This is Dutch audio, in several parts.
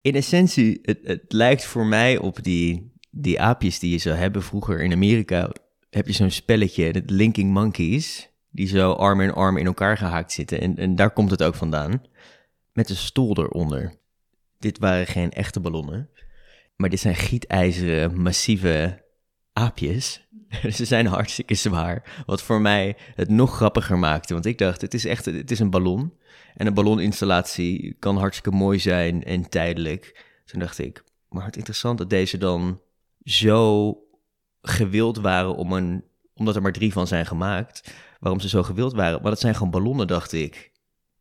In essentie, het, het lijkt voor mij op die, die aapjes die je zou hebben vroeger in Amerika. Heb je zo'n spelletje, het Linking Monkeys, die zo arm in arm in elkaar gehaakt zitten. En, en daar komt het ook vandaan. Met een stoel eronder. Dit waren geen echte ballonnen, maar dit zijn gietijzeren, massieve aapjes. Ze zijn hartstikke zwaar, wat voor mij het nog grappiger maakte. Want ik dacht, het is echt het is een ballon. En een balloninstallatie kan hartstikke mooi zijn en tijdelijk. Toen dacht ik, maar het interessant dat deze dan zo gewild waren om een, omdat er maar drie van zijn gemaakt. Waarom ze zo gewild waren. Maar het zijn gewoon ballonnen, dacht ik.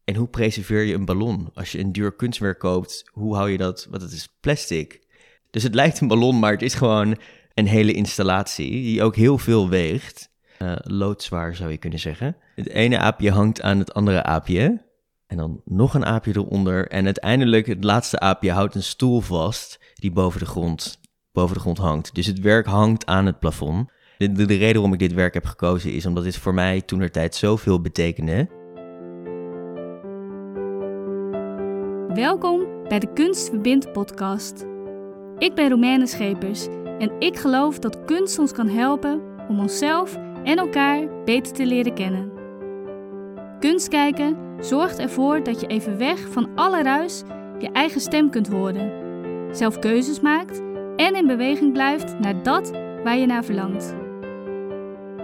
En hoe preserveer je een ballon? Als je een duur kunstwerk koopt, hoe hou je dat? Want het is plastic. Dus het lijkt een ballon, maar het is gewoon een hele installatie die ook heel veel weegt. Uh, loodzwaar zou je kunnen zeggen. Het ene aapje hangt aan het andere aapje. En dan nog een aapje eronder. En uiteindelijk, het laatste aapje houdt een stoel vast die boven de grond, boven de grond hangt. Dus het werk hangt aan het plafond. De, de, de reden waarom ik dit werk heb gekozen is omdat dit voor mij toen er tijd zoveel betekende. Welkom bij de Kunst Verbindt podcast. Ik ben Romaine Schepers en ik geloof dat kunst ons kan helpen om onszelf en elkaar beter te leren kennen. Kunst kijken zorgt ervoor dat je even weg van alle ruis je eigen stem kunt horen, zelf keuzes maakt en in beweging blijft naar dat waar je naar verlangt.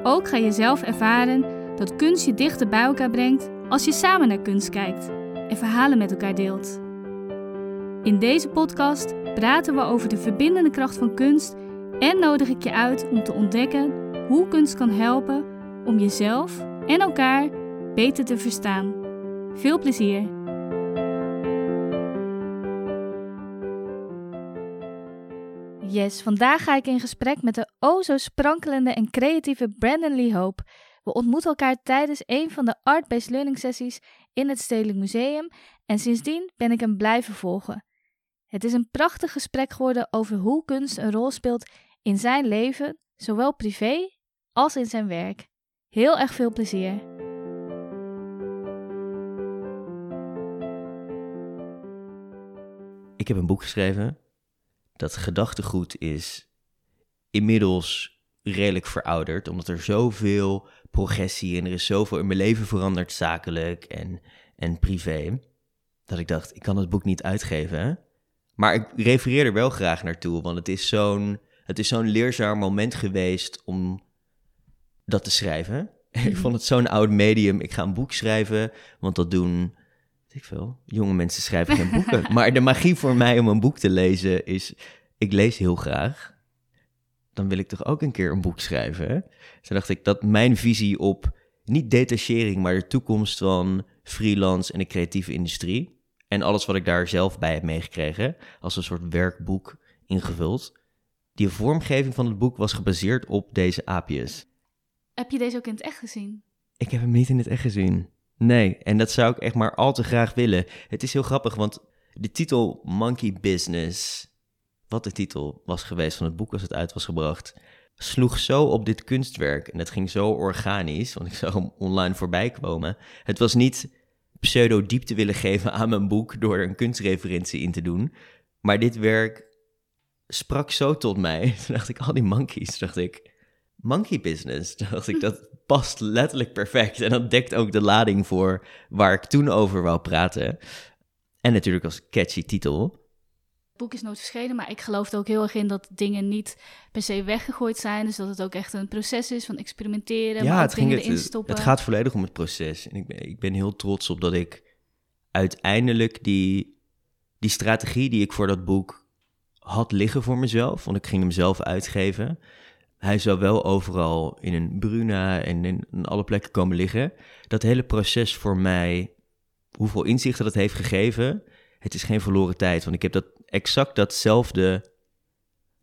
Ook ga je zelf ervaren dat kunst je dichter bij elkaar brengt als je samen naar kunst kijkt en verhalen met elkaar deelt. In deze podcast praten we over de verbindende kracht van kunst en nodig ik je uit om te ontdekken hoe kunst kan helpen om jezelf en elkaar beter te verstaan. Veel plezier! Yes, vandaag ga ik in gesprek met de o zo sprankelende en creatieve Brandon Lee Hope. We ontmoeten elkaar tijdens een van de Art-Based Learning sessies in het Stedelijk Museum en sindsdien ben ik hem blijven volgen. Het is een prachtig gesprek geworden over hoe kunst een rol speelt in zijn leven, zowel privé als in zijn werk. Heel erg veel plezier. Ik heb een boek geschreven. Dat gedachtegoed is inmiddels redelijk verouderd, omdat er zoveel progressie en er is zoveel in mijn leven veranderd, zakelijk en, en privé, dat ik dacht, ik kan het boek niet uitgeven. Maar ik refereer er wel graag naartoe, want het is zo'n het is zo'n leerzaam moment geweest om dat te schrijven. ik Mhm. vond het zo'n oud medium. Ik ga een boek schrijven, want dat doen, weet ik veel, jonge mensen schrijven geen boeken. maar de magie voor mij om een boek te lezen is, ik lees heel graag. Dan wil ik toch ook een keer een boek schrijven. Toen dacht ik dat mijn visie op, niet detachering, maar de toekomst van freelance en de creatieve industrie. En alles wat ik daar zelf bij heb meegekregen, als een soort werkboek ingevuld. Die vormgeving van het boek was gebaseerd op deze aapjes. Heb je deze ook in het echt gezien? Ik heb hem niet in het echt gezien. Nee, en dat zou ik echt maar al te graag willen. Het is heel grappig, want de titel Monkey Business, wat de titel was geweest van het boek als het uit was gebracht, sloeg zo op dit kunstwerk. En het ging zo organisch, want ik zag hem online voorbij komen. Het was niet pseudo-diepte willen geven aan mijn boek door een kunstreferentie in te doen. Maar dit werk sprak zo tot mij. Toen dacht ik, al die monkeys, dacht ik, monkey business. Dacht ik, dat past letterlijk perfect. En dat dekt ook de lading voor waar ik toen over wou praten. En natuurlijk als catchy titel. Het boek is nooit verschenen, maar ik geloof er ook heel erg in dat dingen niet per se weggegooid zijn. Dus dat het ook echt een proces is van experimenteren, maar ook dingen erin het, stoppen. het gaat volledig om het proces. En ik ben, ik ben heel trots op dat ik uiteindelijk die, die strategie die ik voor dat boek had liggen voor mezelf, want ik ging hem zelf uitgeven. Hij zou wel overal in een Bruna en in, in alle plekken komen liggen. Dat hele proces voor mij, hoeveel inzichten dat heeft gegeven, het is geen verloren tijd. Want ik heb dat exact datzelfde,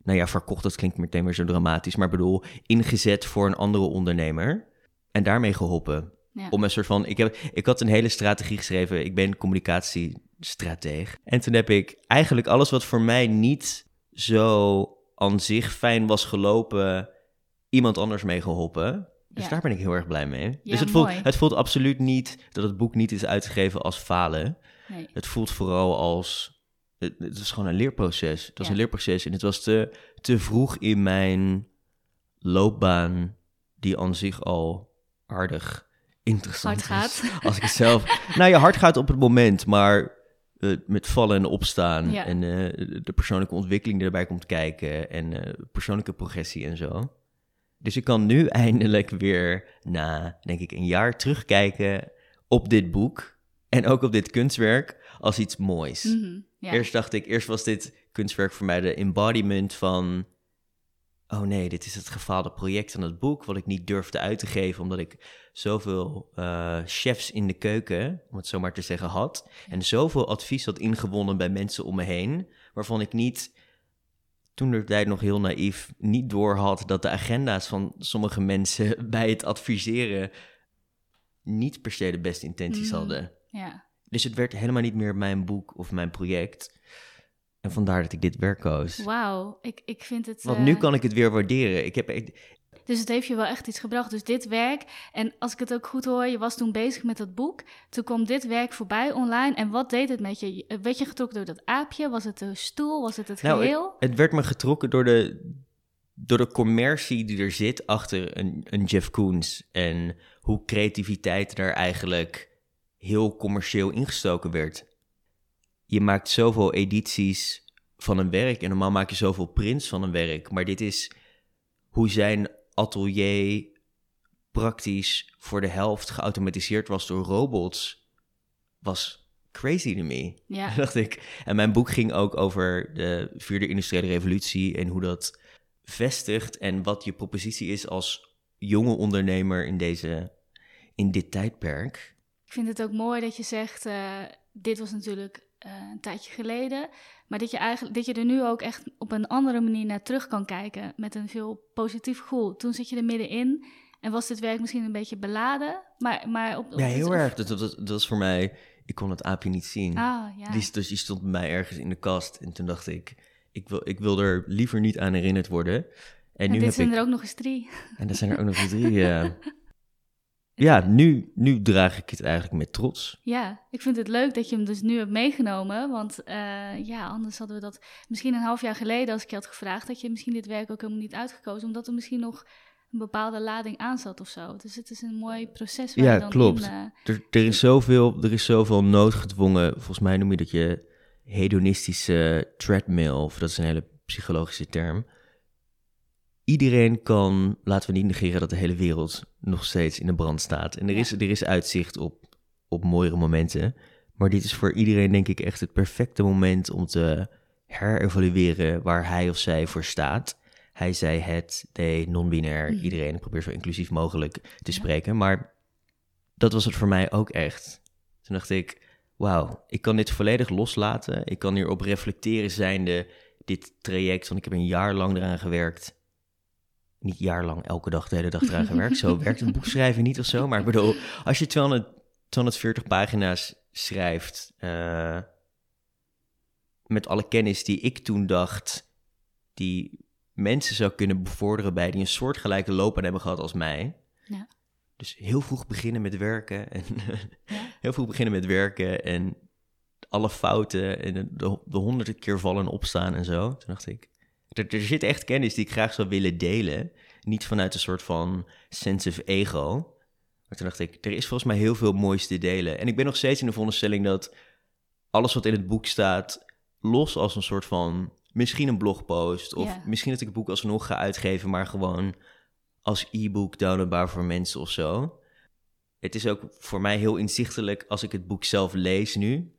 nou ja, verkocht, dat klinkt meteen weer zo dramatisch, maar bedoel, ingezet voor een andere ondernemer en daarmee geholpen. Ja. Om een soort van, ik, heb, ik had een hele strategie geschreven, ik ben communicatiestrateeg. En toen heb ik eigenlijk alles wat voor mij niet zo aan zich fijn was gelopen, iemand anders mee geholpen. Dus Ja. daar ben ik heel erg blij mee. Ja, dus het voelt, mooi. het voelt absoluut niet dat het boek niet is uitgegeven als falen. Nee. Het voelt vooral als Het, het was gewoon een leerproces. Het was Ja. een leerproces en het was te, te vroeg in mijn loopbaan, die aan zich al aardig interessant Hard is. gaat. Als ik het zelf... nou ja, hard gaat op het moment, maar eh, met vallen en opstaan. Ja. En eh, de persoonlijke ontwikkeling die erbij komt kijken. En eh, persoonlijke progressie en zo. Dus ik kan nu eindelijk weer na, denk ik, een jaar terugkijken op dit boek. En ook op dit kunstwerk als iets moois. Mhm, ja. Eerst dacht ik, eerst was dit kunstwerk voor mij de embodiment van... Oh nee, dit is het gefaalde project van het boek... wat ik niet durfde uit te geven... omdat ik zoveel eh, chefs in de keuken, om het zo maar te zeggen, had... en zoveel advies had ingewonnen bij mensen om me heen... waarvan ik niet, toen de tijd nog heel naïef... niet doorhad dat de agenda's van sommige mensen... bij het adviseren niet per se de beste intenties Mhm. hadden... ja. Dus het werd helemaal niet meer mijn boek of mijn project. En vandaar dat ik dit werk koos. Wauw, ik, ik vind het... Want eh, nu kan ik het weer waarderen. Ik heb Dus het heeft je wel echt iets gebracht. Dus dit werk, en als ik het ook goed hoor, je was toen bezig met dat boek. Toen kwam dit werk voorbij online. En wat deed het met je? Werd je getrokken door dat aapje? Was het de stoel? Was het het Nou, geheel? het werd me getrokken door de, door de commercie die er zit achter een, een Jeff Koons. En hoe creativiteit daar eigenlijk heel commercieel ingestoken werd. Je maakt zoveel edities van een werk en normaal maak je zoveel prints van een werk. Maar dit is hoe zijn atelier praktisch voor de helft geautomatiseerd was door robots. Was crazy to me. Ja. dacht ik. En mijn boek ging ook over de vierde industriële revolutie en hoe dat vestigt en wat je propositie is als jonge ondernemer in, deze, in dit tijdperk. Ik vind het ook mooi dat je zegt, eh, dit was natuurlijk eh, een tijdje geleden. Maar dat je, eigenlijk, dat je er nu ook echt op een andere manier naar terug kan kijken. Met een veel positief gevoel. Toen zit je er middenin en was dit werk misschien een beetje beladen. Maar, maar op, op Ja, heel erg. Dat, dat, was- dat was voor mij, ik kon het aapje niet zien. Ah, ja. Die, dus die stond bij mij ergens in de kast en toen dacht ik, ik wil, ik wil er liever niet aan herinnerd worden. En, en nu dit heb zijn ik, er ook nog eens drie. en er zijn er ook nog eens drie. Ja, ja nu, nu draag ik het eigenlijk met trots. Ja, ik vind het leuk dat je hem dus nu hebt meegenomen. Want eh, ja, anders hadden we dat misschien een half jaar geleden, als ik je had gevraagd, had je misschien dit werk ook helemaal niet uitgekozen. Omdat er misschien nog een bepaalde lading aan zat of zo. Dus het is een mooi proces waar Ja, je dan klopt. in... eh, Er, er, is zoveel, er is zoveel noodgedwongen, volgens mij noem je dat je hedonistische treadmill, of dat is een hele psychologische term. Iedereen kan, laten we niet negeren dat de hele wereld nog steeds in de brand staat. En er, is, er is uitzicht op, op mooiere momenten. Maar dit is voor iedereen denk ik echt het perfecte moment om te herevalueren waar hij of zij voor staat. Hij, zij, het, they, non-binair, Mhm. iedereen. Ik probeer zo inclusief mogelijk te Ja. spreken. Maar dat was het voor mij ook echt. Toen dacht ik, wauw, ik kan dit volledig loslaten. Ik kan hierop reflecteren zijnde dit traject, want ik heb een jaar lang eraan gewerkt. Niet jaarlang, elke dag, de hele dag eraan gewerkt. Zo werkt een boek schrijven niet of zo. Maar ik bedoel, als je 200, 240 pagina's schrijft... eh, met alle kennis die ik toen dacht... die mensen zou kunnen bevorderen bij... die een soortgelijke loopbaan hebben gehad als mij... Ja. Dus heel vroeg beginnen met werken en Ja. heel vroeg beginnen met werken en alle fouten en de, de honderdste keer vallen en opstaan en zo. Toen dacht ik, er, er zit echt kennis die ik graag zou willen delen. Niet vanuit een soort van sense of ego. Maar toen dacht ik, er is volgens mij heel veel moois te delen. En ik ben nog steeds in de veronderstelling dat alles wat in het boek staat, los als een soort van, misschien een blogpost, of misschien dat ik het boek alsnog ga uitgeven, maar gewoon als e-book downloadbaar voor mensen of zo. Het is ook voor mij heel inzichtelijk als ik het boek zelf lees nu.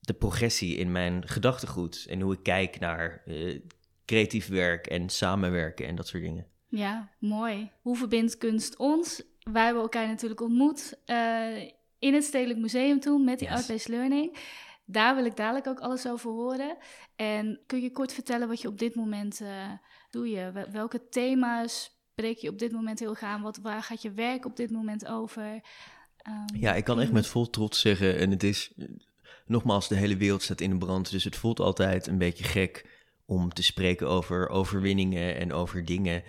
De progressie in mijn gedachtegoed en hoe ik kijk naar eh, creatief werk en samenwerken en dat soort dingen. Ja, mooi. Hoe verbindt kunst ons? Wij hebben elkaar natuurlijk ontmoet eh, in het Stedelijk Museum toen met die Yes. Art-Based Learning. Daar wil ik dadelijk ook alles over horen. En kun je kort vertellen wat je op dit moment eh doe je? Wel- Welke thema's spreek je op dit moment heel gaan? Wat, waar gaat je werk op dit moment over? Ehm, Ja, ik kan echt met vol trots zeggen, en het is, eh, nogmaals, de hele wereld staat in de brand, dus het voelt altijd een beetje gek om te spreken over overwinningen en over dingen.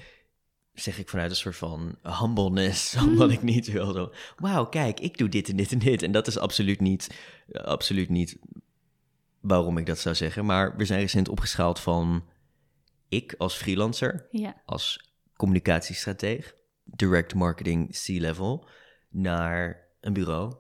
Zeg ik vanuit een soort van humbleness, omdat ik niet wil. zo, Wauw, kijk, ik doe dit en dit en dit. En dat is absoluut niet, absoluut niet waarom ik dat zou zeggen. Maar we zijn recent opgeschaald van ik als freelancer, Ja. als communicatiestrateeg, direct marketing C-level, naar een bureau.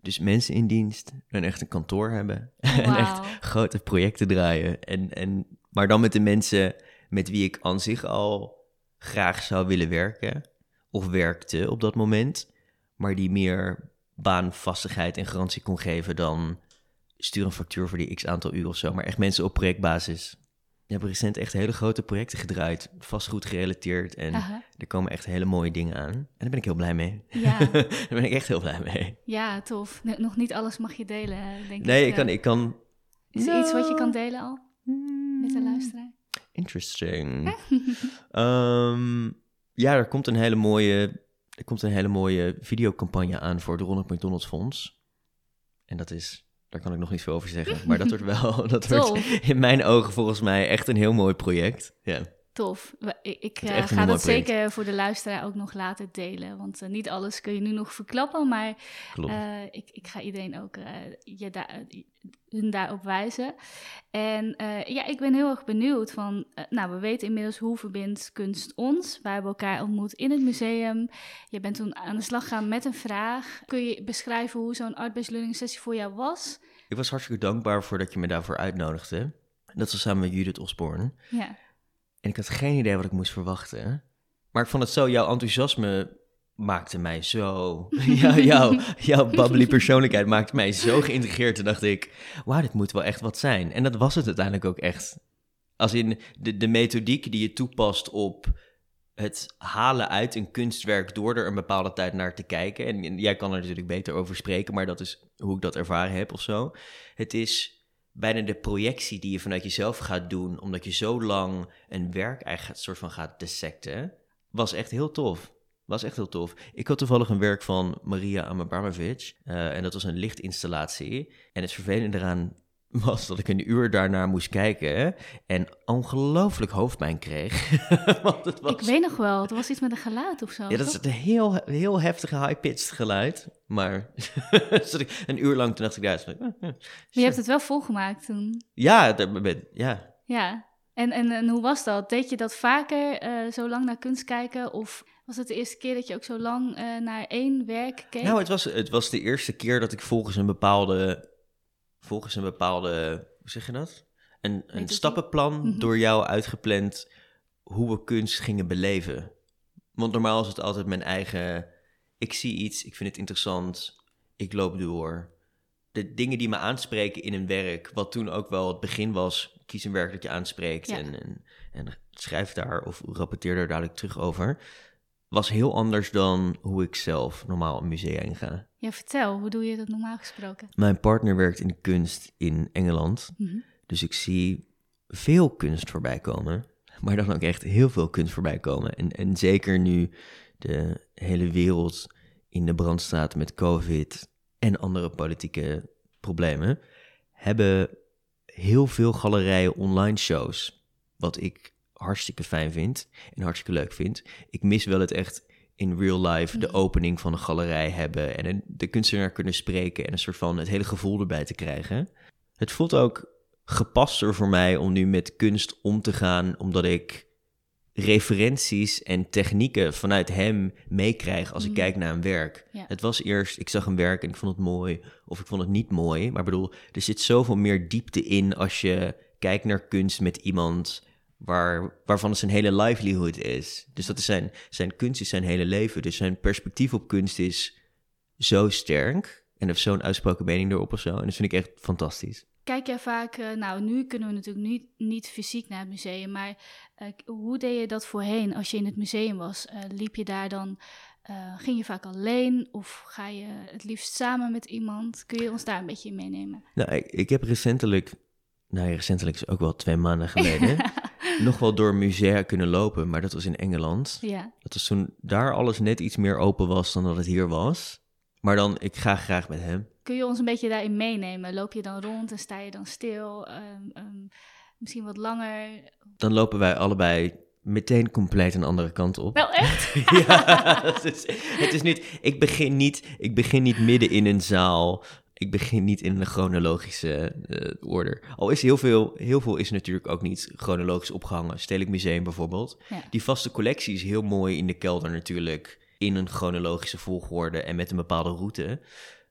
Dus mensen in dienst, en echt een kantoor hebben. en echt grote projecten draaien. En, en, maar dan met de mensen met wie ik aan zich al graag zou willen werken. Of werkte op dat moment. Maar die meer baanvastigheid en garantie kon geven dan stuur een factuur voor die x aantal uur of zo. Maar echt mensen op projectbasis. We hebben recent echt hele grote projecten gedraaid. Vastgoed gerelateerd. En Aha. er komen echt hele mooie dingen aan. En daar ben ik heel blij mee. Ja. daar ben ik echt heel blij mee. Ja, tof. Nog niet alles mag je delen, eh, denk ik. Nee, ik eh. kan... Ik kan Is er iets wat je kan delen al met de luisteraar? Interesting. Ehm, ja, er komt een hele mooie, er komt een hele mooie videocampagne aan voor het Ronald McDonald Fonds. En dat is, daar kan ik nog niet veel over zeggen, maar dat wordt wel, dat wordt in mijn ogen volgens mij echt een heel mooi project. Ja, Tof. Ik, eh, ga dat zeker voor de luisteraar ook nog later delen. Want eh, niet alles kun je nu nog verklappen. Maar eh, ik, ik ga iedereen ook je daar, hun daarop wijzen. En ja, ik ben heel erg benieuwd van... nou, we weten inmiddels hoe verbindt kunst ons. Wij hebben elkaar ontmoet in het museum. Je bent toen aan de slag gegaan met een vraag. Kun je beschrijven hoe zo'n art-based learning sessie voor jou was? ik was hartstikke dankbaar voor dat je me daarvoor uitnodigde. Dat was samen met Judith Osborne. Ja, En ik had geen idee wat ik moest verwachten. Maar ik vond het zo, jouw enthousiasme maakte mij zo... Ja, jouw, jouw bubbly persoonlijkheid maakte mij zo geïntegreerd. Toen dacht ik, wauw, dit moet wel echt wat zijn. En dat was het uiteindelijk ook echt. Als in de, de methodiek die je toepast op het halen uit een kunstwerk... door er een bepaalde tijd naar te kijken. En, en jij kan er natuurlijk beter over spreken, maar dat is hoe ik dat ervaren heb of zo. Het is bijna de projectie die je vanuit jezelf gaat doen, omdat je zo lang een werk eigenlijk soort van gaat dissecten, was echt heel tof. Was echt heel tof. Ik had toevallig een werk van Maria Amabramovic. eh en dat was een lichtinstallatie. En het vervelende eraan was dat ik een uur daarna moest kijken en ongelooflijk hoofdpijn kreeg. Want het was... ik weet nog wel. Het was iets met een geluid of zo. Ja, dat is toch? een heel, heel heftige high-pitched geluid. Maar een uur lang, toen dacht ik, ja, is- Maar je hebt het wel volgemaakt toen. ja, daar ben- ja, Ja. En, en, en hoe was dat? Deed je dat vaker, eh, zo lang naar kunst kijken? Of was het de eerste keer dat je ook zo lang eh, naar één werk keek? Nou, het was, het was de eerste keer dat ik volgens een bepaalde, volgens een bepaalde, hoe zeg je dat? Een, een stappenplan Mhm. door jou uitgepland hoe we kunst gingen beleven. Want normaal is het altijd mijn eigen, ik zie iets, ik vind het interessant, ik loop door. De dingen die me aanspreken in een werk, wat toen ook wel het begin was, kies een werk dat je aanspreekt Ja. en, en, en schrijf daar of rapporteer daar dadelijk terug over, was heel anders dan hoe ik zelf normaal een museum inga. Ja, vertel. Hoe doe je dat normaal gesproken? Mijn partner werkt in de kunst in Engeland. Mhm. Dus ik zie veel kunst voorbij komen. Maar dan ook echt heel veel kunst voorbij komen. En, en zeker nu de hele wereld in de brand staat met COVID en andere politieke problemen, hebben heel veel galerijen online shows. Wat ik hartstikke fijn vind en hartstikke leuk vind. Ik mis wel het echt in real life de Mhm. opening van een galerij hebben en de kunstenaar kunnen spreken en een soort van het hele gevoel erbij te krijgen. Het voelt ook gepaster voor mij om nu met kunst om te gaan, omdat ik referenties en technieken vanuit hem meekrijg als ik Mm. kijk naar een werk. Ja. Het was eerst, ik zag een werk en ik vond het mooi, of ik vond het niet mooi. Maar ik bedoel, er zit zoveel meer diepte in als je kijkt naar kunst met iemand waar, waarvan het zijn hele livelihood is. Dus dat is zijn, zijn kunst is zijn hele leven. Dus zijn perspectief op kunst is zo sterk en heeft zo'n uitsproken mening erop of zo. En dat vind ik echt fantastisch. Kijk jij vaak, eh, nou nu kunnen we natuurlijk niet, niet fysiek naar het museum, maar eh, hoe deed je dat voorheen als je in het museum was? Eh, liep je daar dan, ging je vaak alleen of ga je het liefst samen met iemand? Kun je ons daar een beetje in meenemen? Nou, ik, ik heb recentelijk, nou ja, recentelijk is ook wel twee maanden geleden, nog wel door musea kunnen lopen, maar dat was in Engeland. ja, Dat was toen daar alles net iets meer open was dan dat het hier was. Maar dan, ik ga graag met hem. kun je ons een beetje daarin meenemen? Loop je dan rond en sta je dan stil? Ehm, ehm, misschien wat langer? Dan lopen wij allebei meteen compleet een andere kant op. Wel echt? ja, het is, het is niet, ik begin niet, ik begin niet midden in een zaal ik begin niet in een chronologische uh, orde. Al is heel veel, heel veel is natuurlijk ook niet chronologisch opgehangen. Stedelijk Museum bijvoorbeeld. Die vaste collectie is heel mooi in de kelder natuurlijk. In een chronologische volgorde en met een bepaalde route.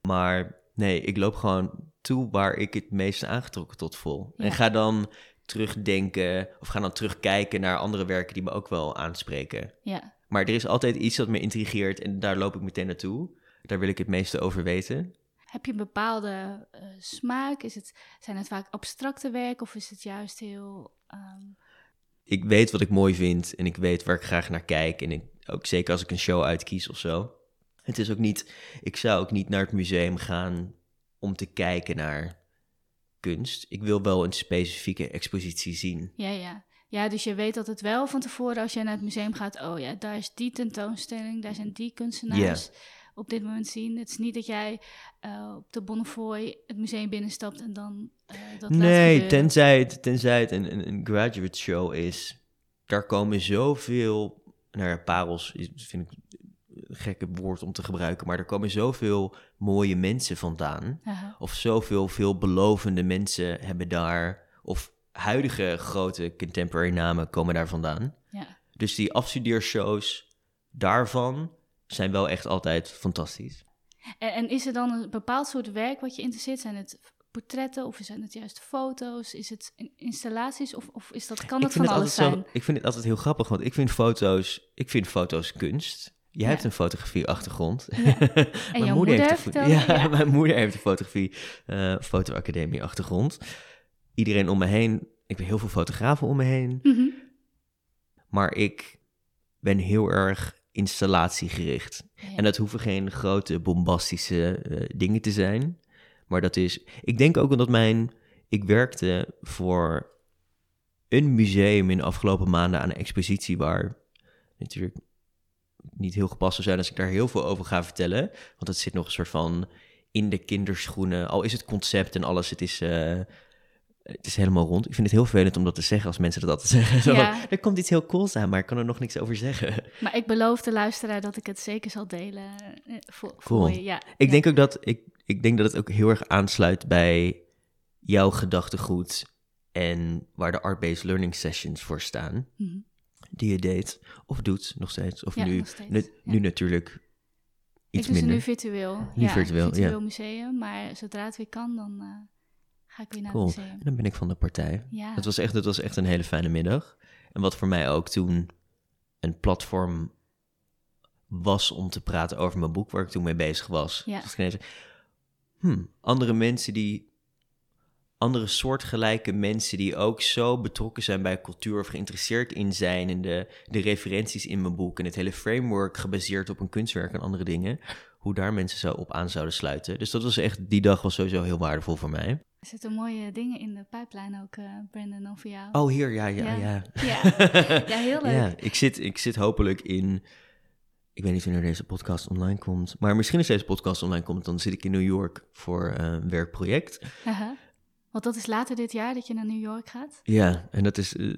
Maar nee, ik loop gewoon toe waar ik het meest aangetrokken tot voel. En ga dan terugdenken of ga dan terugkijken naar andere werken die me ook wel aanspreken. Ja. Maar er is altijd iets dat me intrigeert en daar loop ik meteen naartoe. Daar wil ik het meeste over weten. Heb je een bepaalde uh, smaak? Is het, zijn het vaak abstracte werken of is het juist heel... Ehm, ik weet wat ik mooi vind en ik weet waar ik graag naar kijk. En ik, ook zeker als ik een show uitkies of zo. Het is ook niet... Ik zou ook niet naar het museum gaan om te kijken naar kunst. Ik wil wel een specifieke expositie zien. Ja, ja. Ja, dus je weet dat het wel van tevoren als je naar het museum gaat... oh ja, daar is die tentoonstelling, daar zijn die kunstenaars... op dit moment zien. Het is niet dat jij uh, op de Bonnefoy het museum binnenstapt en dan uh, dat Nee, tenzij het, tenzij het een, een, een, graduate show is. Daar komen zoveel... Nou ja, parels vind ik een gekke woord om te gebruiken... maar er komen zoveel mooie mensen vandaan. Aha. Of zoveel veelbelovende mensen hebben daar... of huidige grote contemporary namen komen daar vandaan. Ja. Dus die afstudeershows daarvan zijn wel echt altijd fantastisch. En, en, is er dan een bepaald soort werk wat je interesseert? Zijn het portretten of zijn het juist foto's? Is het installaties of, of is dat, kan dat van alles zijn? Zo, ik vind het altijd heel grappig, want ik vind foto's, ik vind foto's kunst. Jij hebt een fotografie-achtergrond. Ja. En mijn moeder, heeft ja, mijn moeder heeft een fotografie, uh, fotoacademie-achtergrond. Iedereen om me heen, ik heb heel veel fotografen om me heen. Mhm. Maar ik ben heel erg installatiegericht. En dat hoeven geen grote bombastische uh, dingen te zijn. Maar dat is. Ik denk ook omdat mijn. Ik werkte voor een museum in de afgelopen maanden aan een expositie waar natuurlijk niet heel gepast zou zijn als ik daar heel veel over ga vertellen. Want het zit nog een soort van in de kinderschoenen. Al is het concept en alles, het is. Uh, het is helemaal rond. Ik vind het heel vervelend om dat te zeggen als mensen dat altijd zeggen. Zo, Ja. Er komt iets heel cools aan, maar ik kan er nog niks over zeggen. Maar ik beloof de luisteraar dat ik het zeker zal delen eh, voor, Cool. voor je. Ja, Ik ja. denk ook dat ik, ik denk dat het ook heel erg aansluit bij jouw gedachtegoed en waar de art-based learning sessions voor staan, Mhm. die je deed of doet nog steeds. Of Ja, nu, steeds, nu, nu natuurlijk Ik iets doe ze minder. nu virtueel. Nu ja, virtueel, ja. virtueel museum. Maar zodra het weer kan, dan eh, ga ik weer naar Cool. het museum. En dan ben ik van de partij. Ja. Het was, echt, het was echt een hele fijne middag. En wat voor mij ook toen een platform was om te praten over mijn boek waar ik toen mee bezig was. Ja. Dus hmm, andere mensen die, andere soortgelijke mensen die ook zo betrokken zijn bij cultuur of geïnteresseerd in zijn en de, de referenties in mijn boek en het hele framework gebaseerd op een kunstwerk en andere dingen, hoe daar mensen zo op aan zouden sluiten. Dus dat was echt, die dag was sowieso heel waardevol voor mij. Er zitten mooie dingen in de pijplijn ook, eh Brandon, dan voor jou. Oh, hier, ja, ja, Ja. ja. Ja. Ja, heel leuk. Ja, ik zit, ik zit hopelijk in. Ik weet niet wanneer deze podcast online komt. Maar misschien als deze podcast online komt, dan zit ik in New York voor eh, een werkproject. Haha. Want dat is later dit jaar dat je naar New York gaat. Ja, en dat is. eh,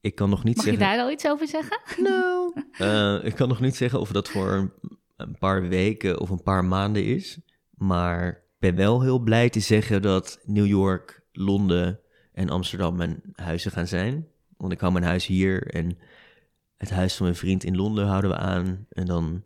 ik kan nog niet Mag je zeggen. daar al iets over zeggen? Eh, ik kan nog niet zeggen of dat voor een, paar weken of een paar maanden is. Maar ben wel heel blij te zeggen dat New York, Londen en Amsterdam mijn huizen gaan zijn. Want ik hou mijn huis hier en het huis van mijn vriend in Londen houden we aan. En dan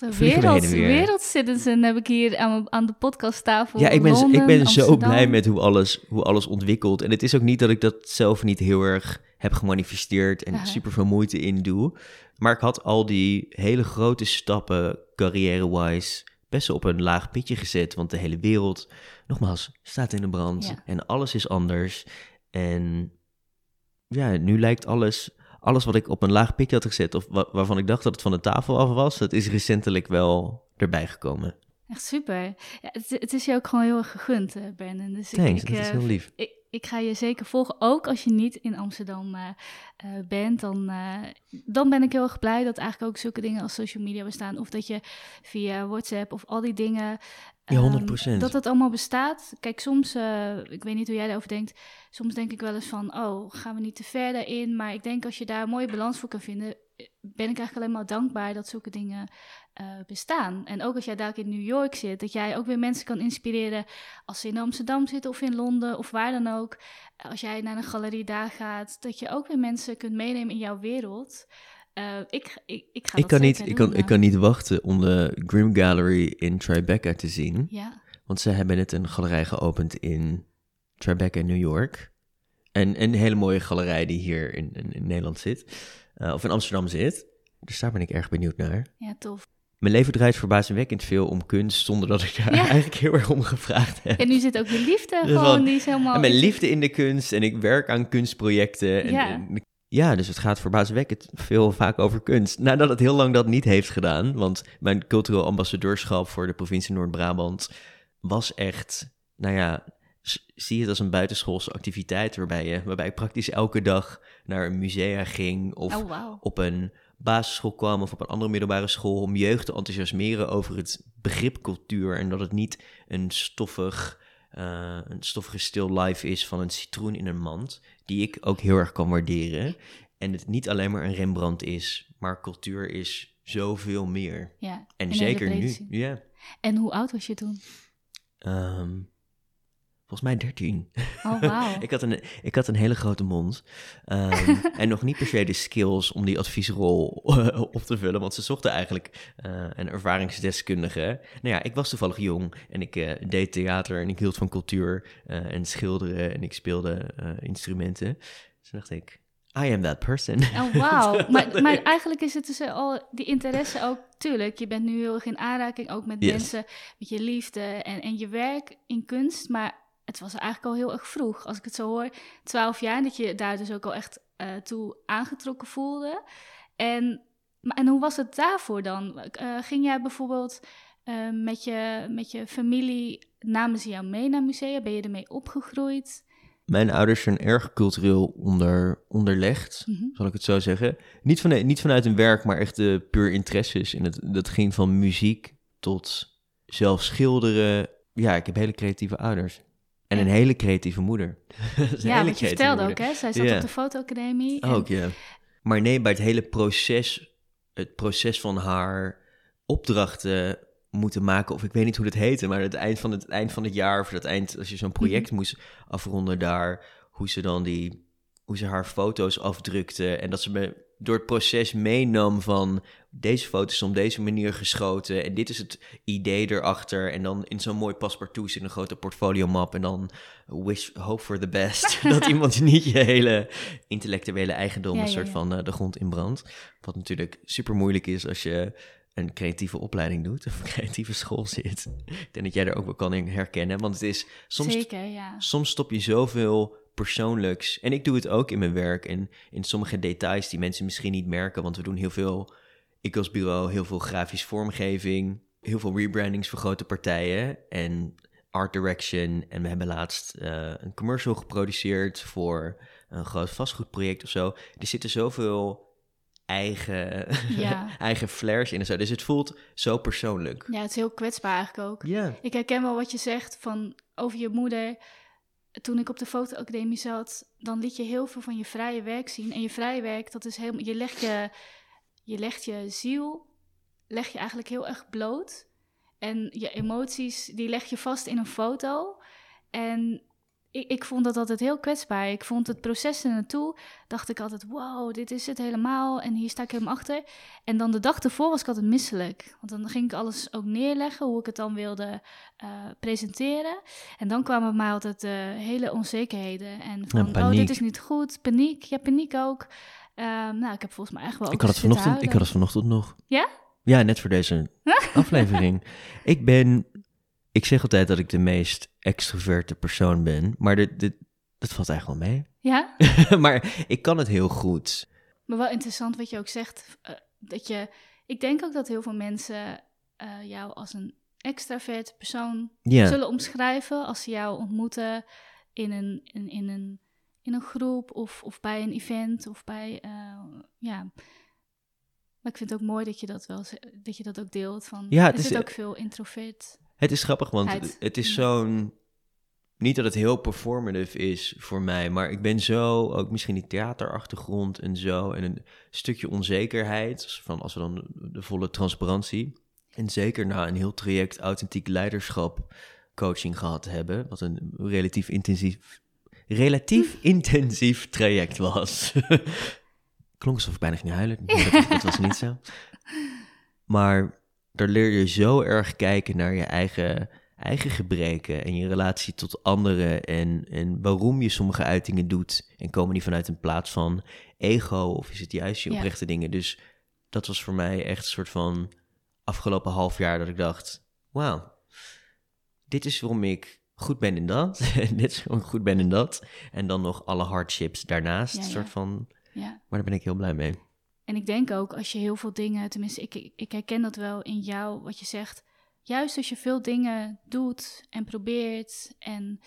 een we wereld, wereldcitizen heb ik hier aan, aan de podcasttafel. Ja, ik ben, Londen, ik ben zo blij met hoe alles, hoe alles ontwikkelt. En het is ook niet dat ik dat zelf niet heel erg heb gemanifesteerd en super veel moeite in doe. Maar ik had al die hele grote stappen carrière-wise best op een laag pitje gezet. Want de hele wereld, nogmaals, staat in de brand. Ja. En alles is anders. En ja, nu lijkt alles, alles wat ik op een laag pitje had gezet, of wa- waarvan ik dacht dat het van de tafel af was, dat is recentelijk wel erbij gekomen. Echt super. Ja, het, het is je ook gewoon heel erg gegund, eh Brandon. Dus Thanks, ik, dat is eh, heel lief. ik, ik ga je zeker volgen, ook als je niet in Amsterdam eh, eh, bent. Dan, eh, dan ben ik heel erg blij dat eigenlijk ook zulke dingen als social media bestaan. Of dat je via WhatsApp of al die dingen... Ja, ehm, 100%. dat het allemaal bestaat. Kijk, soms, ik weet niet hoe jij daarover denkt... soms denk ik wel eens van, oh, gaan we niet te ver daarin? Maar ik denk als je daar een mooie balans voor kan vinden... ben ik eigenlijk alleen maar dankbaar dat zulke dingen eh, bestaan. En ook als jij daar in New York zit, dat jij ook weer mensen kan inspireren als ze in Amsterdam zitten of in Londen of waar dan ook. Als jij naar een galerie daar gaat, dat je ook weer mensen kunt meenemen in jouw wereld. Uh, ik, ik, ik ga ik kan, niet, ik, kan, ik kan niet wachten om de Grim Gallery in Tribeca te zien. Ja, Want ze hebben net een galerij geopend in Tribeca, New York. En een hele mooie galerij die hier in, in, in Nederland zit. eh, of in Amsterdam zit. Dus daar ben ik erg benieuwd naar. ja, tof. Mijn leven draait verbazingwekkend veel om kunst, zonder dat ik daar Ja. eigenlijk heel erg om gevraagd heb. En nu zit ook je liefde Dus gewoon, van- die is helemaal... En mijn liefde in de kunst en ik werk aan kunstprojecten. En, Ja. en- ja, dus het gaat verbazingwekkend veel vaak over kunst. Nadat het heel lang dat niet heeft gedaan, want mijn cultureel ambassadeurschap voor de provincie Noord-Brabant was echt, nou ja, zie het als een buitenschoolse activiteit waarbij, je, waarbij ik praktisch elke dag naar een musea ging of Oh, op een basisschool kwam of op een andere middelbare school om jeugd te enthousiasmeren over het begrip cultuur en dat het niet een stoffig, eh, een stoffige still life is van een citroen in een mand, die ik ook heel erg kan waarderen. En het niet alleen maar een Rembrandt is, maar cultuur is zoveel meer. Ja, En zeker nu, ja. En hoe oud was je toen? Ehm, volgens mij 13. Oh, wauw. ik, had een, ik had een hele grote mond. Ehm, en nog niet per se de skills om die adviesrol op te vullen. Want ze zochten eigenlijk eh, een ervaringsdeskundige. Nou ja, ik was toevallig jong en ik eh, deed theater en ik hield van cultuur eh, en schilderen en ik speelde eh, instrumenten. Dus dacht ik, I am that person. Oh, wauw. Maar, maar eigenlijk is het dus al die interesse ook, tuurlijk, je bent nu heel erg in aanraking ook met Yes. mensen, met je liefde en, en je werk in kunst, maar het was eigenlijk al heel erg vroeg. Als ik het zo hoor, 12 jaar, dat je daar dus ook al echt eh, toe aangetrokken voelde. En, maar, en hoe was het daarvoor dan? Eh, ging jij bijvoorbeeld eh, met, je, met je familie, namen ze jou mee naar musea? Ben je ermee opgegroeid? Mijn ouders zijn erg cultureel onder, onderlegd, Mhm. zal ik het zo zeggen. Niet, van, niet vanuit hun werk, maar echt de puur interesses. En het, dat ging van muziek tot zelf schilderen. Ja, ik heb hele creatieve ouders. En een hele creatieve moeder. Ja, wat je vertelde moeder. ook, hè? Zij zat op de fotoacademie. en- Ook, ja. Maar nee, bij het hele proces, het proces van haar opdrachten moeten maken, of ik weet niet hoe dat heette, maar het eind van het, eind van het jaar, of het eind, als je zo'n project moest afronden daar, hoe ze dan die, hoe ze haar foto's afdrukte en dat ze me door het proces meenam van deze foto's zijn op deze manier geschoten en dit is het idee erachter en dan in zo'n mooi paspartout zit een grote portfolio-map en dan wish, hope for the best. dat iemand niet je hele intellectuele eigendom Ja, een soort ja. van eh, de grond in brandt. Wat natuurlijk super moeilijk is als je een creatieve opleiding doet of een creatieve school zit. Ik denk dat jij er ook wel kan in herkennen, want het is soms Zeker, ja. soms stop je zoveel persoonlijks. En ik doe het ook in mijn werk en in sommige details die mensen misschien niet merken, want we doen heel veel, ik als bureau, heel veel grafisch vormgeving, heel veel rebrandings voor grote partijen en art direction. En we hebben laatst eh, een commercial geproduceerd voor een groot vastgoedproject of zo. Er zitten zoveel eigen, Ja. eigen flares in en zo. Dus het voelt zo persoonlijk. Ja, het is heel kwetsbaar eigenlijk ook. Ja. Ik herken wel wat je zegt van over je moeder. Toen ik op de fotoacademie zat, dan liet je heel veel van je vrije werk zien. En je vrije werk, dat is helemaal. Je legt je, je, legt je ziel, leg je eigenlijk heel erg bloot. En je emoties, die leg je vast in een foto. En ik, ik vond dat altijd heel kwetsbaar. Ik vond het proces er naartoe, dacht ik altijd, wow, dit is het helemaal. En hier sta ik helemaal achter. En dan de dag ervoor was ik altijd misselijk. Want dan ging ik alles ook neerleggen, hoe ik het dan wilde eh, presenteren. En dan kwamen bij mij altijd eh, hele onzekerheden. En van, oh, dit is niet goed. Paniek, ja, paniek ook. Ehm, nou, ik heb volgens mij echt wel Ik had, het vanochtend, ik had het vanochtend nog. Ja? Ja, net voor deze aflevering. Ik ben... Ik zeg altijd dat ik de meest extroverte persoon ben. Maar dit, dit, dat valt eigenlijk wel mee. Ja? maar ik kan het heel goed. Maar wel interessant wat je ook zegt. eh, dat je, ik denk ook dat heel veel mensen eh, jou als een extravert persoon zullen omschrijven als ze jou ontmoeten in een, in, in een, in een groep of, of bij een event of bij, eh, ja. Maar ik vind het ook mooi dat je dat wel, dat je dat ook deelt van, Ja, het is is- het ook veel introvert? Het is grappig, want het, het is zo'n... niet dat het heel performative is voor mij, maar ik ben zo, ook misschien die theaterachtergrond en zo, en een stukje onzekerheid, van als we dan de volle transparantie. En zeker na een heel traject authentiek leiderschap coaching gehad hebben, wat een relatief intensief, relatief intensief traject was. Klonk alsof ik bijna ging huilen. Dat, dat was niet zo. Maar daar leer je zo erg kijken naar je eigen eigen gebreken en je relatie tot anderen en, en waarom je sommige uitingen doet. En komen die vanuit een plaats van ego of is het juist je oprechte dingen? Dus dat was voor mij echt een soort van afgelopen half jaar dat ik dacht, wauw, dit is waarom ik goed ben in dat. en dit is waarom ik goed ben in dat. En dan nog alle hardships daarnaast, ja, soort van. Ja. Maar daar ben ik heel blij mee. En ik denk ook als je heel veel dingen, tenminste, ik, ik herken dat wel in jou, wat je zegt juist als je veel dingen doet en probeert en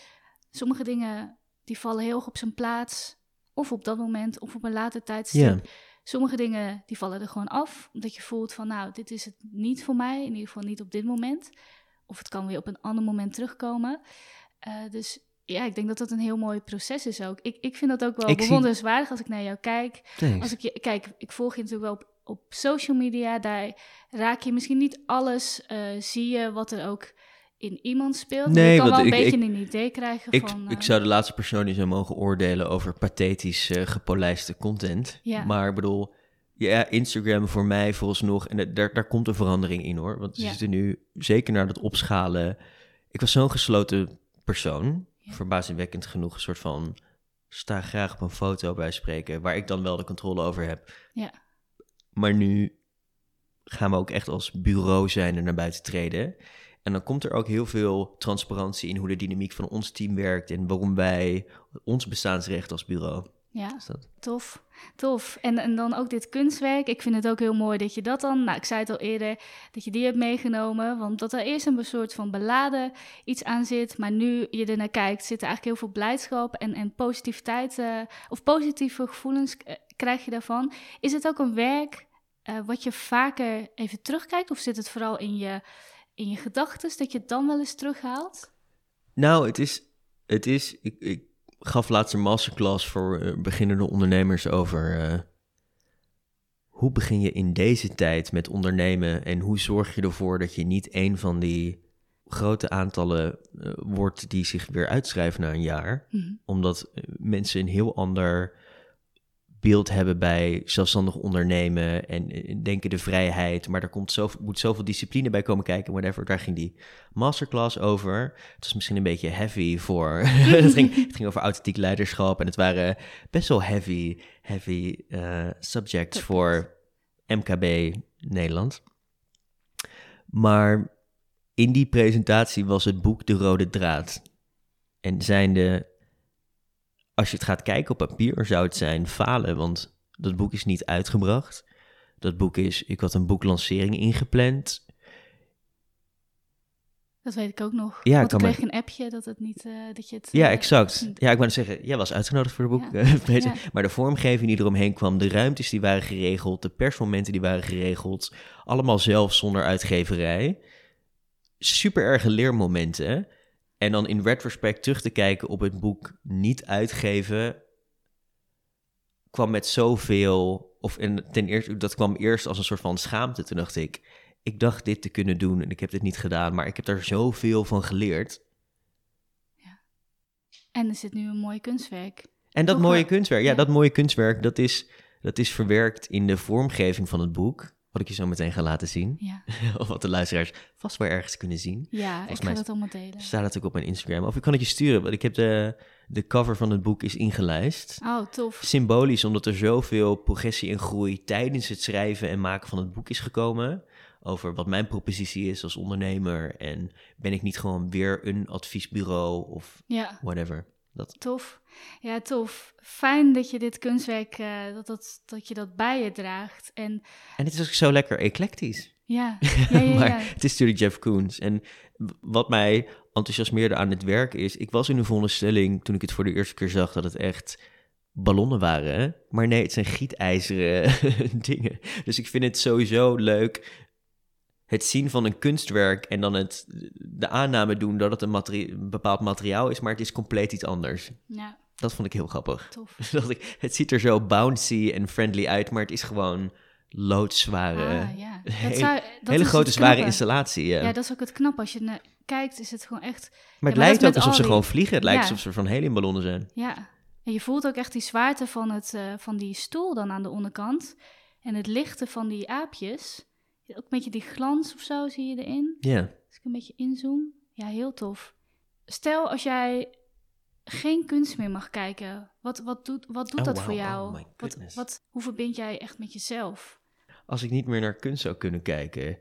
sommige dingen die vallen heel erg op zijn plaats, of op dat moment of op een later tijdstip. Sommige dingen die vallen er gewoon af, omdat je voelt van nou, dit is het niet voor mij, in ieder geval niet op dit moment. Of het kan weer op een ander moment terugkomen. Uh, dus ja, ik denk dat dat een heel mooi proces is ook. Ik, ik vind dat ook wel bewonderenswaardig als ik naar jou kijk. Als ik je, kijk, ik volg je natuurlijk wel op op social media, daar raak je misschien niet alles, uh, zie je wat er ook in iemand speelt. Nee, je kan wel een beetje een idee krijgen ik, van... Ik zou de laatste persoon die zou mogen oordelen over pathetisch uh, gepolijste content. Ja. Maar ik bedoel, ja, Instagram voor mij nog en daar, daar komt een verandering in hoor. Want ze zitten nu, zeker naar dat opschalen... Ik was zo'n gesloten persoon, ja. verbazingwekkend genoeg, een soort van... sta graag op een foto bij spreken, waar ik dan wel de controle over heb. Ja maar nu gaan we ook echt als bureau zijn en naar buiten treden. En dan komt er ook heel veel transparantie in hoe de dynamiek van ons team werkt en waarom wij ons bestaansrecht als bureau. Ja, tof. Tof. En, en dan ook dit kunstwerk. Ik vind het ook heel mooi dat je dat dan, nou ik zei het al eerder, dat je die hebt meegenomen. Want dat er eerst een soort van beladen iets aan zit. Maar nu je er naar kijkt, zit er eigenlijk heel veel blijdschap en, en positiviteit. Uh, of positieve gevoelens uh, krijg je daarvan. Is het ook een werk uh, wat je vaker even terugkijkt? Of zit het vooral in je, in je gedachten dat je het dan wel eens terughaalt? Nou, het is, het is ik, ik gaf laatst een masterclass voor uh, beginnende ondernemers over uh, hoe begin je in deze tijd met ondernemen en hoe zorg je ervoor dat je niet een van die grote aantallen uh, wordt die zich weer uitschrijven na een jaar, mm -hmm. omdat mensen een heel ander beeld hebben bij zelfstandig ondernemen en denken de vrijheid. Maar er komt zoveel, moet zoveel discipline bij komen kijken, whatever. Daar ging die masterclass over. Het was misschien een beetje heavy voor... het, ging, het ging over authentiek leiderschap en het waren best wel heavy, heavy uh, subjects voor MKB Nederland. Maar in die presentatie was het boek De Rode Draad. En zijn de als je het gaat kijken op papier, zou het zijn falen, want dat boek is niet uitgebracht. Dat boek is, ik had een boeklancering ingepland. Dat weet ik ook nog. Ja, Want ik kreeg een appje dat het niet, uh, dat je het... Ja, uh, exact. Ja, ik wou zeggen, jij was uitgenodigd voor het boek. Ja. ja. Maar de vormgeving die eromheen kwam, de ruimtes die waren geregeld, de persmomenten die waren geregeld, allemaal zelf zonder uitgeverij. Super erge leermomenten. En dan in retrospect terug te kijken op het boek niet uitgeven, kwam met zoveel. Of in, ten eerste, dat kwam eerst als een soort van schaamte. Toen dacht ik, ik dacht dit te kunnen doen en ik heb dit niet gedaan, maar ik heb daar zoveel van geleerd. Ja. En er zit nu een mooi kunstwerk. En dat mooie kunstwerk, ja, dat mooie kunstwerk, dat is, dat is verwerkt in de vormgeving van het boek. Wat ik je zo meteen ga laten zien. Ja. of wat de luisteraars vast wel ergens kunnen zien. Ja, Volgens ik ga dat allemaal delen. Staat natuurlijk op mijn Instagram. Of ik kan het je sturen, want ik heb de, de cover van het boek is ingelijst. Oh, tof. Symbolisch, omdat er zoveel progressie en groei tijdens het schrijven en maken van het boek is gekomen. Over wat mijn propositie is als ondernemer. En ben ik niet gewoon weer een adviesbureau of ja. whatever. Dat. Tof. Ja, tof. Fijn dat je dit kunstwerk, uh, dat, dat, dat je dat bij je draagt. En, en het is ook zo lekker eclectisch. Ja, ja, ja, maar het is natuurlijk Jeff Koons. En wat mij enthousiasmeerde aan het werk is... Ik was in een veronderstelling toen ik het voor de eerste keer zag... dat het echt ballonnen waren. Maar nee, het zijn gietijzeren dingen. Dus ik vind het sowieso leuk het zien van een kunstwerk en dan het, de aanname doen dat het een, materi- een bepaald materiaal is, maar het is compleet iets anders. Ja, Dat vond ik heel grappig. tof. Dat ik, het ziet er zo bouncy en friendly uit, maar het is gewoon loodzware, Ah, ja. Dat hele- zou- dat hele grote zware installatie. Ja. Ja, dat is ook het knap. Als je naar kijkt, is het gewoon echt... maar het lijkt ook alsof al ze gewoon vliegen. Het lijkt alsof ze van heliumballonnen zijn. Ja, en je voelt ook echt die zwaarte van, het, eh, van die stoel dan aan de onderkant. En het lichte van die aapjes. Ook een beetje die glans of zo zie je erin. Ja. Als ik een beetje inzoom. Ja, heel tof. Stel als jij geen kunst meer mag kijken. Wat, wat doet, wat doet Oh, dat wow. voor jou? Oh, my wat, goodness. wat, hoe verbind jij echt met jezelf? Als ik niet meer naar kunst zou kunnen kijken.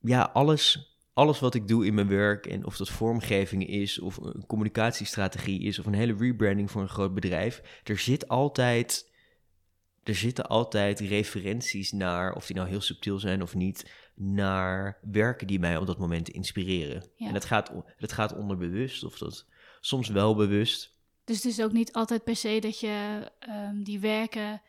Ja, alles, alles wat ik doe in mijn werk, en of dat vormgeving is, of een communicatiestrategie is, of een hele rebranding voor een groot bedrijf, er zit altijd. Er zitten altijd referenties naar, of die nou heel subtiel zijn of niet, naar werken die mij op dat moment inspireren. Ja. En dat gaat, dat gaat onderbewust, of dat soms wel bewust. Dus het is ook niet altijd per se dat je ehm, die werken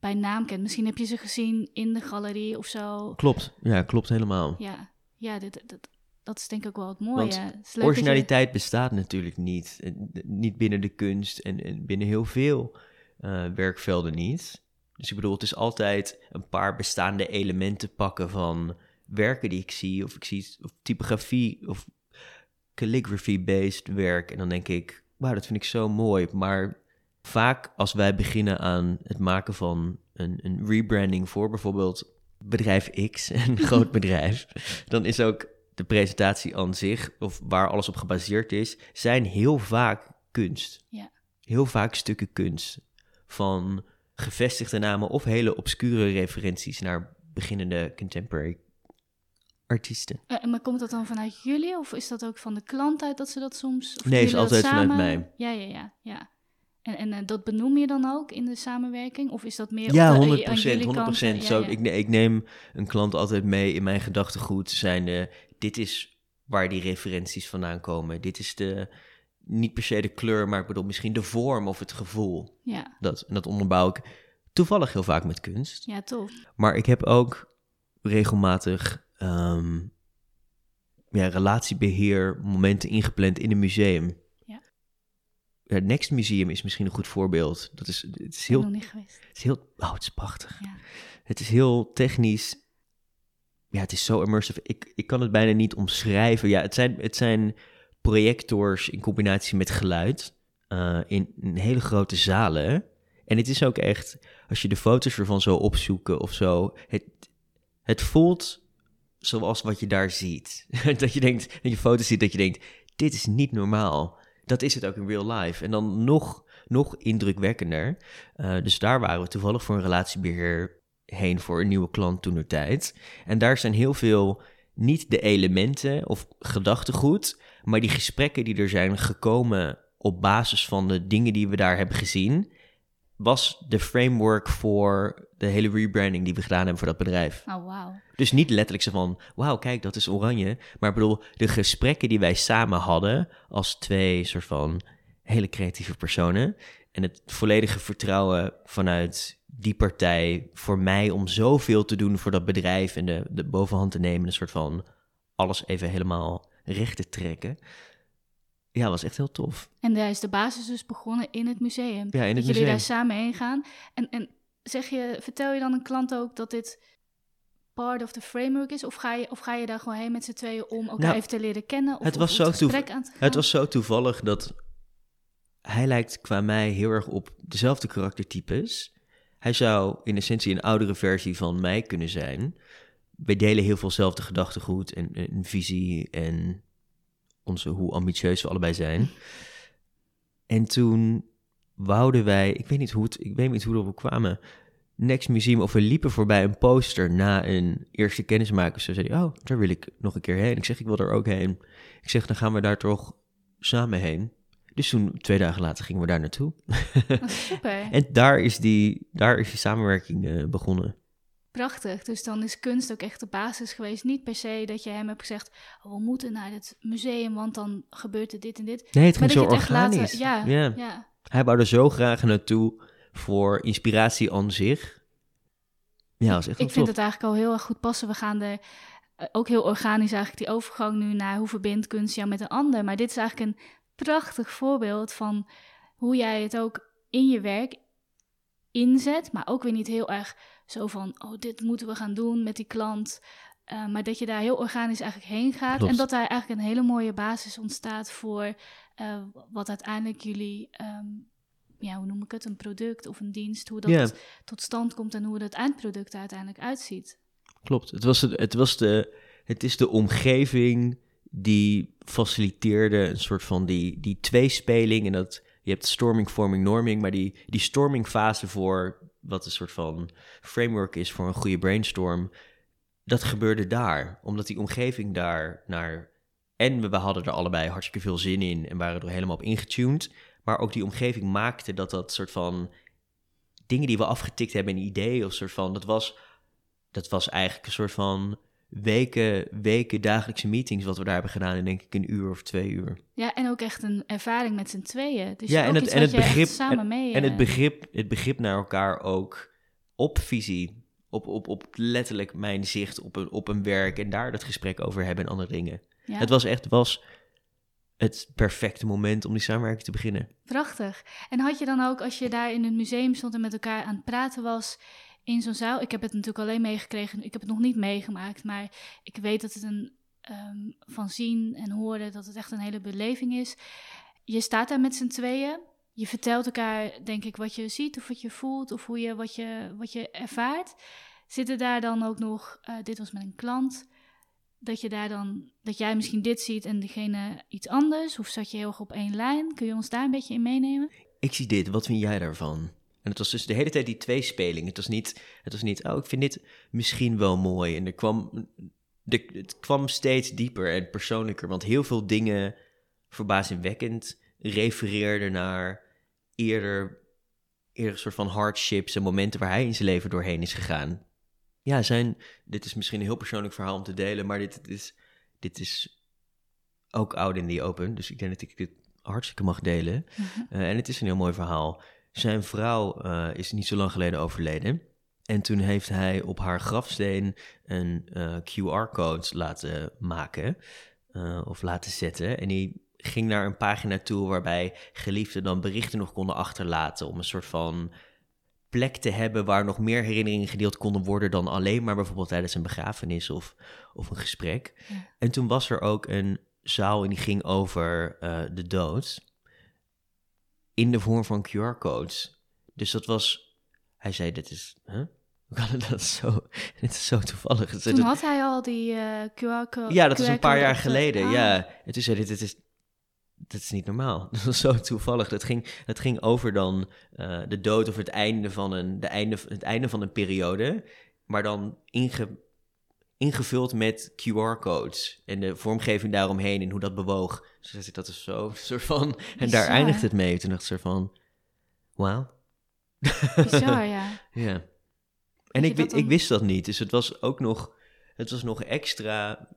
bij naam kent. Misschien heb je ze gezien in de galerie of zo. Klopt, ja, klopt helemaal. Ja, ja dit, dit- dat is denk ik ook wel het mooie. Want Het je- Originaliteit bestaat natuurlijk niet. Eh, Niet binnen de kunst en, en binnen heel veel eh, werkvelden niet. Dus ik bedoel, het is altijd een paar bestaande elementen pakken van werken die ik zie. Of ik zie of typografie of calligraphy-based werk. En dan denk ik, wauw, dat vind ik zo mooi. Maar vaak als wij beginnen aan het maken van een, een rebranding voor bijvoorbeeld bedrijf X, een groot bedrijf, dan is ook de presentatie aan zich, of waar alles op gebaseerd is, zijn heel vaak kunst. Ja. Heel vaak stukken kunst. Van gevestigde namen of hele obscure referenties naar beginnende contemporary artiesten. Eh, maar komt dat dan vanuit jullie of is dat ook van de klant uit dat ze dat soms? Of Nee, is altijd vanuit mij. Ja, ja, ja. ja. En, en eh, dat benoem je dan ook in de samenwerking? Of is dat meer Ja, op de- 100 aan jullie 100 kant? Ja, Zo, ja. Ik, ik neem een klant altijd mee in mijn gedachtegoed. Zijnde, dit is waar die referenties vandaan komen. Dit is de, niet per se de kleur, maar ik bedoel misschien de vorm of het gevoel. ja, Dat, en dat onderbouw ik toevallig heel vaak met kunst. ja, tof. Maar ik heb ook regelmatig ehm, ja, relatiebeheer momenten ingepland in een museum. Ja. Het Next Museum is misschien een goed voorbeeld. Dat is, het is heel, nog niet geweest. het is heel, oh, het is prachtig. Ja. Het is heel technisch. Ja, het is zo immersive. Ik, ik kan het bijna niet omschrijven. Ja, het zijn, het zijn projectors in combinatie met geluid eh, in, hele grote zalen. En het is ook echt, als je de foto's ervan zo opzoeken of zo, het, het voelt zoals wat je daar ziet. dat je denkt, dat je foto's ziet, dat je denkt, dit is niet normaal. Dat is het ook in real life. En dan nog, nog indrukwekkender. Eh, dus daar waren we toevallig voor een relatiebeheer heen voor een nieuwe klant toen tijd. En daar zijn heel veel, niet de elementen of gedachtegoed, maar die gesprekken die er zijn gekomen op basis van de dingen die we daar hebben gezien, was de framework voor de hele rebranding die we gedaan hebben voor dat bedrijf. Oh, wauw. Dus niet letterlijk zo van, wauw, kijk, dat is oranje. Maar ik bedoel, de gesprekken die wij samen hadden als twee soort van hele creatieve personen. En het volledige vertrouwen vanuit die partij voor mij om zoveel te doen voor dat bedrijf en de, de bovenhand te nemen. Een soort van alles even helemaal recht te trekken. Ja, was echt heel tof. En daar is de basis dus begonnen in het museum. Ja, in het dat jullie museum. daar samen heen gaan. En, en zeg je, vertel je dan een klant ook dat dit part of the framework is? Of ga je, of ga je daar gewoon heen met z'n tweeën om elkaar Nou, even te leren kennen? Of, het was of zo het aan te? Het was zo toevallig dat hij lijkt qua mij heel erg op dezelfde karaktertypes. Hij zou in essentie een oudere versie van mij kunnen zijn. Wij delen heel veel zelfde gedachtegoed en, en visie en onze, hoe ambitieus we allebei zijn. En toen wouden wij, ik weet niet hoe, het, ik weet niet hoe we kwamen, Next Museum, of we liepen voorbij een poster na een eerste kennismaking. Zo zei oh, daar wil ik nog een keer heen. Ik zeg, ik wil er ook heen. Ik zeg, dan gaan we daar toch samen heen. Dus toen, twee dagen later, gingen we daar naartoe. Super. en daar is die, daar is die samenwerking eh, begonnen. Prachtig. Dus dan is kunst ook echt de basis geweest. Niet per se dat je hem hebt gezegd: oh, we moeten naar het museum, want dan gebeurt er dit en dit. Nee, het Maar ging dat zo je het echt later- organisch. ja, ja. Ja, Hij wou er zo graag naartoe voor inspiratie aan zich. Ja, dat is echt ik vind tof. het eigenlijk al heel erg goed passen. We gaan er eh, ook heel organisch eigenlijk die overgang nu naar hoe verbindt kunst jou met een ander. Maar dit is eigenlijk een prachtig voorbeeld van hoe jij het ook in je werk inzet, maar ook weer niet heel erg zo van, oh, dit moeten we gaan doen met die klant. Uh, maar dat je daar heel organisch eigenlijk heen gaat. Klopt. En dat daar eigenlijk een hele mooie basis ontstaat voor uh, wat uiteindelijk jullie, um, ja, hoe noem ik het, een product of een dienst, hoe dat tot stand komt en hoe het eindproduct er uiteindelijk uitziet. Klopt. Het, was het, het, was de, het is de omgeving die faciliteerde een soort van die, die tweespeling. En dat je hebt storming, forming, norming. Maar die, die storming fase voor wat een soort van framework is voor een goede brainstorm. Dat gebeurde daar. Omdat die omgeving daar naar. En we, hadden er allebei hartstikke veel zin in en waren er helemaal op ingetuned. Maar ook die omgeving maakte dat dat soort van dingen die we afgetikt hebben in ideeën of soort van. Dat was, dat was eigenlijk een soort van weken, weken dagelijkse meetings wat we daar hebben gedaan in denk ik een uur of twee uur. Ja, en ook echt een ervaring met z'n tweeën. Dus Ja, ook en het- en het begrip- samen mee... En het eh, begrip, het begrip naar elkaar ook op visie, op, op, op letterlijk mijn zicht op een, op een werk en daar dat gesprek over hebben en andere dingen. ja. Het was echt was het perfecte moment om die samenwerking te beginnen. Prachtig. En had je dan ook, als je daar in het museum stond en met elkaar aan het praten was in zo'n zaal, ik heb het natuurlijk alleen meegekregen, ik heb het nog niet meegemaakt, maar ik weet dat het een ehm, van zien en horen dat het echt een hele beleving is. Je staat daar met z'n tweeën. Je vertelt elkaar, denk ik, wat je ziet of wat je voelt of hoe je, wat, je, wat je ervaart. Zitten daar dan ook nog, eh, dit was met een klant, dat je daar dan, dat jij misschien dit ziet en degene iets anders? Of zat je heel erg op één lijn? Kun je ons daar een beetje in meenemen? Ik zie dit, wat vind jij daarvan? En het was dus de hele tijd die tweespeling. Het was niet, het was niet oh, ik vind dit misschien wel mooi. En er kwam, de, het kwam steeds dieper en persoonlijker. Want heel veel dingen, verbazingwekkend, refereerden naar eerder, eerder een soort van hardships en momenten waar hij in zijn leven doorheen is gegaan. Ja, zijn, dit is misschien een heel persoonlijk verhaal om te delen, maar dit, dit is, dit is ook oud in die open. Dus ik denk dat ik dit hartstikke mag delen. Uh, en het is een heel mooi verhaal. Zijn vrouw uh, is niet zo lang geleden overleden. En toen heeft hij op haar grafsteen een uh, QR-code laten maken. uh, of laten zetten. En die ging naar een pagina toe waarbij geliefden dan berichten nog konden achterlaten. Om een soort van plek te hebben waar nog meer herinneringen gedeeld konden worden dan alleen maar bijvoorbeeld tijdens een begrafenis of, of een gesprek. Ja. En toen was er ook een zaal en die ging over uh, de dood in de vorm van QR-codes. Dus dat was, hij zei, dit is, huh? hoe kan het dat zo, dit is zo toevallig. Toen had hij al die uh, QR-code. Ja, dat is een paar jaar de, geleden, ah. ja. En toen zei hij, dit is, dat is niet normaal. Dat was zo toevallig. Dat ging, dat ging over dan uh, de dood of het einde van een, de einde, het einde van een periode, maar dan inge, ingevuld met QR-codes en de vormgeving daaromheen en hoe dat bewoog. Dus dat is zo, soort van, en daar Bizar. eindigt het mee. Toen dacht ik soort van, wauw. Bizar, ja. ja. En ik, dan- ik wist dat niet, dus het was ook nog, het was nog extra,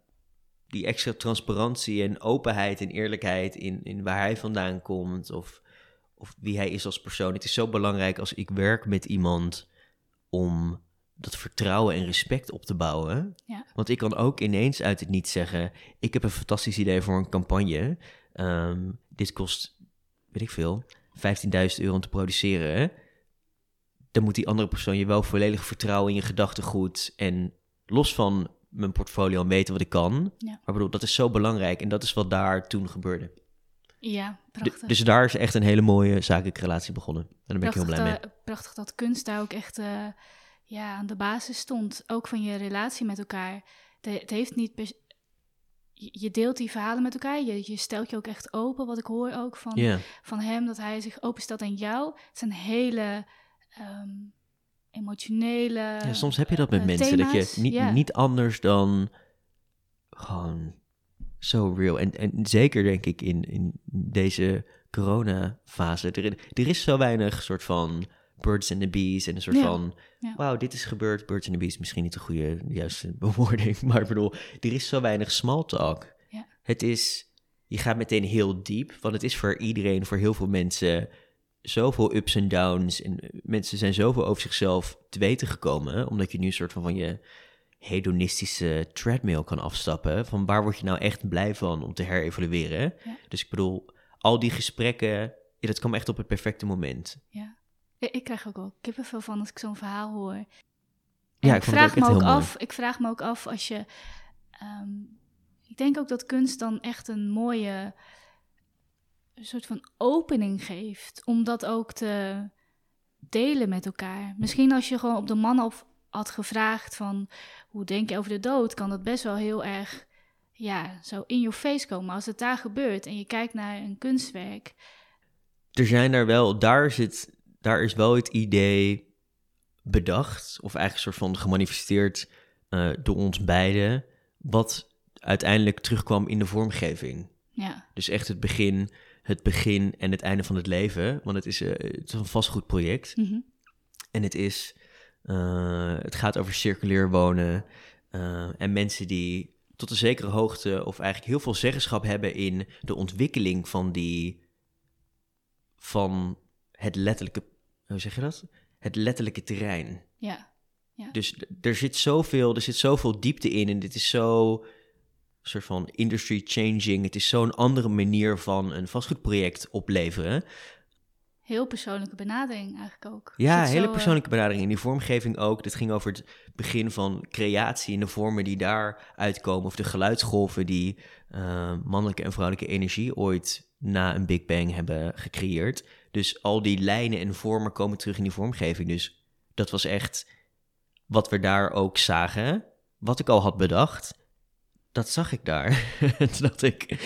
die extra transparantie en openheid en eerlijkheid in, in waar hij vandaan komt of, of wie hij is als persoon. Het is zo belangrijk als ik werk met iemand om dat vertrouwen en respect op te bouwen. Ja. Want ik kan ook ineens uit het niet zeggen: Ik heb een fantastisch idee voor een campagne. Ehm, dit kost, weet ik veel, 15.000 euro om te produceren. Dan moet die andere persoon je wel volledig vertrouwen in je gedachtegoed. En los van mijn portfolio en weten wat ik kan. Ja. Maar bedoel, dat is zo belangrijk. En dat is wat daar toen gebeurde. Ja, D- prachtig. dus daar is echt een hele mooie zakelijke relatie begonnen. En daar ben ik heel prachtig, blij mee. dat- prachtig dat kunst daar ook echt eh, ja, aan de basis stond. Ook van je relatie met elkaar. De- het heeft niet je deelt die verhalen met elkaar. Je, je stelt je ook echt open. Wat ik hoor ook van, van hem, dat hij zich openstelt aan jou. Het zijn hele ehm, emotionele. ja, soms heb je dat met eh, mensen. Dat je niet, niet anders dan gewoon zo real. En, en zeker denk ik in, in deze corona-fase. Er, er is zo weinig soort van birds and the bees en een soort Ja, van... ja. Wauw, dit is gebeurd. Birds and the bees is misschien niet de goede, de juiste bewoording. Maar ik bedoel, er is zo weinig small talk. Ja. Het is... Je gaat meteen heel diep, want het is voor iedereen, voor heel veel mensen... Zoveel ups en downs. En mensen zijn zoveel over zichzelf te weten gekomen. Omdat je nu een soort van van je hedonistische treadmill kan afstappen. Van waar word je nou echt blij van om te herevalueren? Dus ik bedoel, al die gesprekken, dat kwam echt op het perfecte moment. Ja. Ik, ik krijg ook wel kippenvel van als ik zo'n verhaal hoor. En Ja, ik, vraag me ook mooi. af. Ik vraag me ook af als je. ehm, ik denk ook dat kunst dan echt een mooie een soort van opening geeft. Om dat ook te delen met elkaar. Misschien als je gewoon op de man op had gevraagd van hoe denk je over de dood, kan dat best wel heel erg ja, zo in your face komen. Maar als het daar gebeurt en je kijkt naar een kunstwerk. er zijn daar wel, daar zit, daar is wel het idee bedacht, of eigenlijk een soort van gemanifesteerd eh, door ons beiden, wat uiteindelijk terugkwam in de vormgeving. Ja, Dus echt het begin, het begin en het einde van het leven, want het is, eh, het is een vastgoedproject. mhm. En het is, eh, het gaat over circulair wonen en mensen die tot een zekere hoogte of eigenlijk heel veel zeggenschap hebben in de ontwikkeling van die, van het letterlijke, hoe zeg je dat? Het letterlijke terrein. ja, Dus d- er zit zoveel, er zit zoveel diepte in en dit is zo soort van industry changing. Het is zo'n andere manier van een vastgoedproject opleveren. heel persoonlijke benadering eigenlijk ook. Ja, zo, hele eh, persoonlijke benadering. In die vormgeving ook. Dit ging over het begin van creatie en de vormen die daar uitkomen. Of de geluidsgolven die eh, mannelijke en vrouwelijke energie ooit na een Big Bang hebben gecreëerd. Dus al die lijnen en vormen komen terug in die vormgeving. Dus dat was echt wat we daar ook zagen. Wat ik al had bedacht, dat zag ik daar. Toen dacht ik...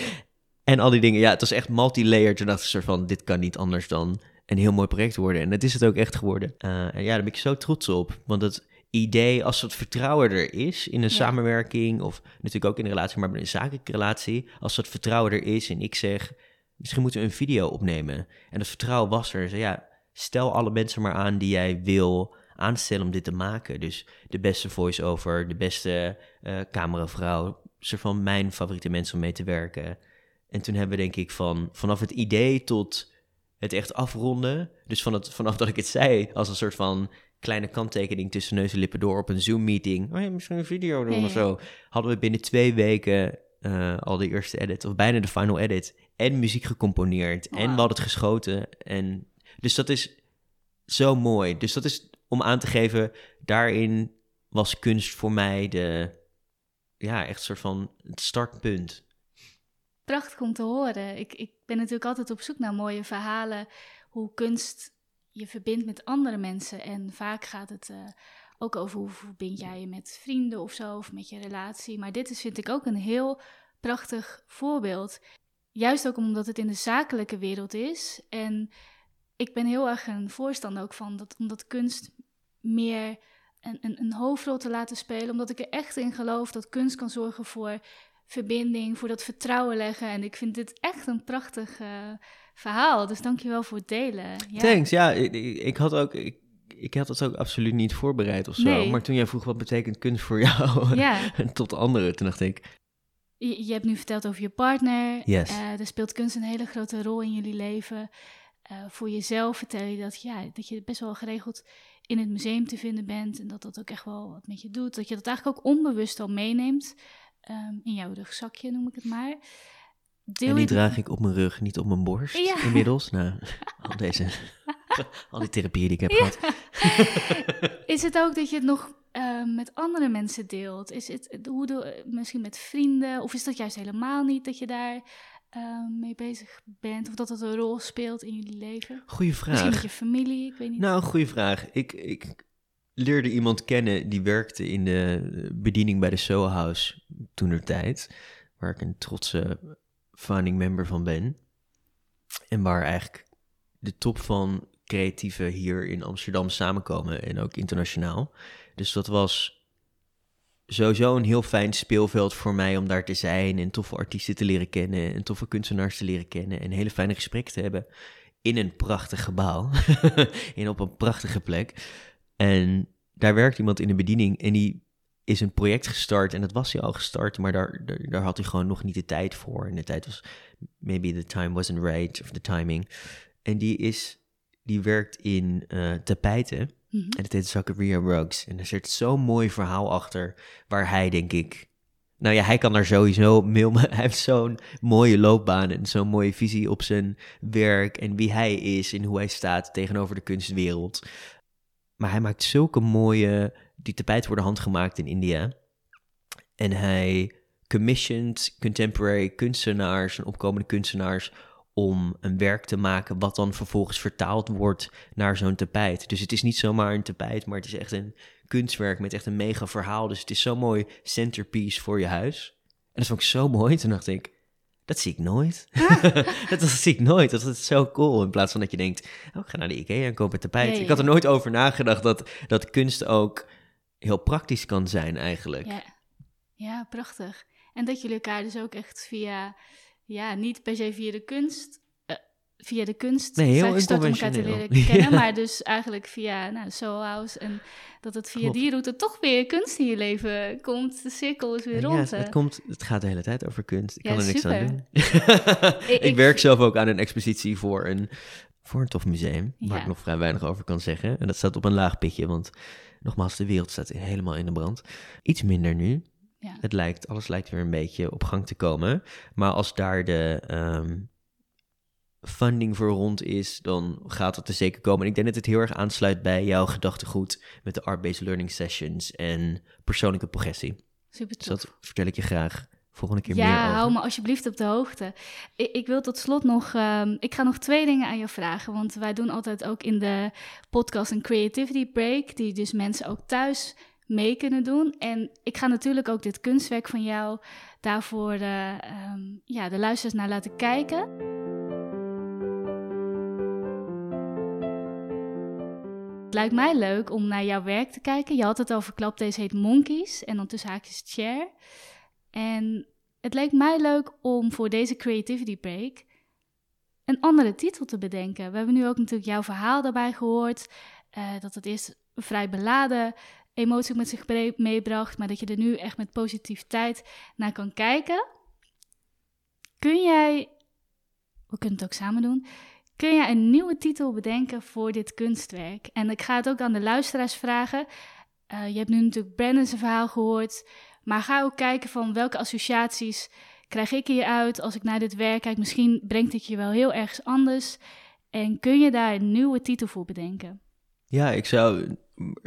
En al die dingen, ja, het was echt multi-layered. Toen dacht ik soort van, dit kan niet anders dan een heel mooi project worden. En dat is het ook echt geworden. Eh, en ja, daar ben ik zo trots op. Want het idee, als het vertrouwen er is in een Ja. samenwerking... of natuurlijk ook in een relatie, maar bij een zakelijke relatie... als dat vertrouwen er is en ik zeg... misschien moeten we een video opnemen. En dat vertrouwen was er. Dus ja, stel alle mensen maar aan die jij wil aanstellen om dit te maken. Dus de beste voice-over, de beste eh cameravrouw... soort van mijn favoriete mensen om mee te werken... En toen hebben we denk ik van vanaf het idee tot het echt afronden. Dus van het, vanaf dat ik het zei als een soort van kleine kanttekening tussen neus en lippen door op een Zoom-meeting. Oh ja, misschien een video doen Ja, of zo. Hadden we binnen twee weken eh, al de eerste edit, of bijna de final edit. En muziek gecomponeerd. En we hadden het geschoten. En, dus dat is zo mooi. Dus dat is om aan te geven, daarin was kunst voor mij de, ja, echt een soort van het startpunt. prachtig om te horen. Ik, ik ben natuurlijk altijd op zoek naar mooie verhalen, hoe kunst je verbindt met andere mensen. En vaak gaat het eh, ook over hoe verbind jij je met vrienden of zo, of met je relatie. Maar dit is, vind ik, ook een heel prachtig voorbeeld. Juist ook omdat het in de zakelijke wereld is. En ik ben heel erg een voorstander ook van dat, omdat kunst meer een, een, een hoofdrol te laten spelen. Omdat ik er echt in geloof dat kunst kan zorgen voor verbinding, voor dat vertrouwen leggen. En ik vind dit echt een prachtig eh, verhaal. Dus dankjewel voor het delen. Ja. Thanks, ja, ik, ik- ik had ook, ik, ik had het ook absoluut niet voorbereid of zo. Nee. Maar toen jij vroeg wat betekent kunst voor jou, Ja, tot anderen, toen dacht ik, je, je hebt nu verteld over je partner. Yes. Eh, er speelt kunst een hele grote rol in jullie leven. Eh, voor jezelf vertel je dat, ja, dat je best wel geregeld in het museum te vinden bent. En dat dat ook echt wel wat met je doet. Dat je dat eigenlijk ook onbewust al meeneemt. ehm, in jouw rugzakje, noem ik het maar. En die draag ik op mijn rug, niet op mijn borst Ja. inmiddels. Nou, al deze, al die therapieën die ik heb Ja. gehad. Is het ook dat je het nog eh, met andere mensen deelt? Is het hoe doe, misschien met vrienden? Of is dat juist helemaal niet dat je daar eh, mee bezig bent? Of dat het een rol speelt in jullie leven? Goeie Misschien met vraag. je familie, ik weet niet. Nou, goede vraag. Ik, ik leerde iemand kennen die werkte in de bediening bij de Soho House toen tijd. Waar ik een trotse founding member van ben. En waar eigenlijk de top van creatieven hier in Amsterdam samenkomen en ook internationaal. Dus dat was sowieso een heel fijn speelveld voor mij om daar te zijn en toffe artiesten te leren kennen en toffe kunstenaars te leren kennen en hele fijne gesprekken te hebben in een prachtig gebouw, in op een prachtige plek. En daar werkt iemand in de bediening en die is een project gestart en dat was hij al gestart, maar daar, daar, daar had hij gewoon nog niet de tijd voor. En de tijd was, maybe the time wasn't right, of the timing. En die is, die werkt in eh tapijten Mhm. En het heet Zachariah Ruggs. En er zit zo'n mooi verhaal achter, waar hij denk ik... Nou ja, hij kan daar sowieso... Mil, hij heeft zo'n mooie loopbaan en zo'n mooie visie op zijn werk... en wie hij is en hoe hij staat tegenover de kunstwereld. Maar hij maakt zulke mooie... Die tapijten worden handgemaakt in India. En hij commissioned contemporary kunstenaars en opkomende kunstenaars om een werk te maken wat dan vervolgens vertaald wordt naar zo'n tapijt. Dus het is niet zomaar een tapijt, maar het is echt een kunstwerk met echt een mega verhaal. Dus het is zo'n mooi centerpiece voor je huis. En dat vond ik zo mooi. Toen dacht ik, dat zie ik nooit. dat, dat zie ik nooit. Dat is zo cool. In plaats van dat je denkt, oh, ik ga naar de Ikea en koop een tapijt. Ik had er nooit over nagedacht dat, dat kunst ook heel praktisch kan zijn eigenlijk. Ja. ja, prachtig. En dat jullie elkaar dus ook echt via, ja, niet per se via de kunst, eh, via de kunst Nee, heel gestart om elkaar te leren kennen, Ja. maar dus eigenlijk via nou, Soul House en dat het via Klopt. die route toch weer kunst in je leven komt. De cirkel is weer Ja, rond. hè. het, komt, het gaat de hele tijd over kunst. Ik Ja, kan er niks aan doen. Ik- ik, ik- werk zelf ook aan een expositie voor een, voor een tof museum, waar Ja. ik nog vrij weinig over kan zeggen. En dat staat op een laag pitje, want nogmaals, de wereld staat helemaal in de brand. Iets minder nu. Ja. Het lijkt, alles lijkt weer een beetje op gang te komen. Maar als daar de ehm, funding voor rond is, dan gaat het er zeker komen. En ik denk dat het heel erg aansluit bij jouw gedachtegoed met de art-based learning sessions en persoonlijke progressie. Super Dus tof. dat vertel ik je graag volgende keer meer Ja, over. hou me alsjeblieft op de hoogte. Ik, ik wil tot slot nog, ehm, ik ga nog twee dingen aan je vragen, want wij doen altijd ook in de podcast een creativity break, die dus mensen ook thuis mee kunnen doen. En ik ga natuurlijk ook dit kunstwerk van jou daarvoor eh, ehm, ja, de luisteraars naar laten kijken. Het lijkt mij leuk om naar jouw werk te kijken. Je had het al verklapt, deze heet Monkeys en dan tussen haakjes chair. En het leek mij leuk om voor deze creativity break een andere titel te bedenken. We hebben nu ook natuurlijk jouw verhaal daarbij gehoord. eh, dat het eerst vrij beladen emotie met zich meebracht, maar dat je er nu echt met positiviteit naar kan kijken. Kun jij, we kunnen het ook samen doen, kun jij een nieuwe titel bedenken voor dit kunstwerk? En ik ga het ook aan de luisteraars vragen. Eh, je hebt nu natuurlijk Brandon's verhaal gehoord. Maar ga ook kijken van welke associaties krijg ik hieruit als ik naar dit werk kijk. Misschien brengt het je wel heel ergens anders. En kun je daar een nieuwe titel voor bedenken? Ja, ik zou,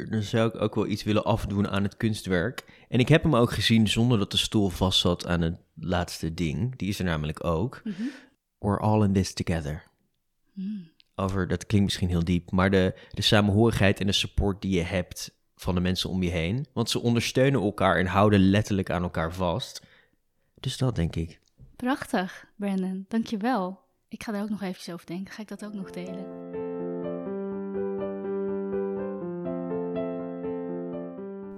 dan zou ik ook wel iets willen afdoen aan het kunstwerk. En ik heb hem ook gezien zonder dat de stoel vast zat aan het laatste ding. Die is er namelijk ook. We're all in this together. Hmm. Over, dat klinkt misschien heel diep, maar de, de samenhorigheid en de support die je hebt van de mensen om je heen. Want ze ondersteunen elkaar en houden letterlijk aan elkaar vast. Dus dat denk ik. Prachtig, Brandon. Dankjewel. Ik ga er ook nog eventjes over denken. Ga ik dat ook nog delen?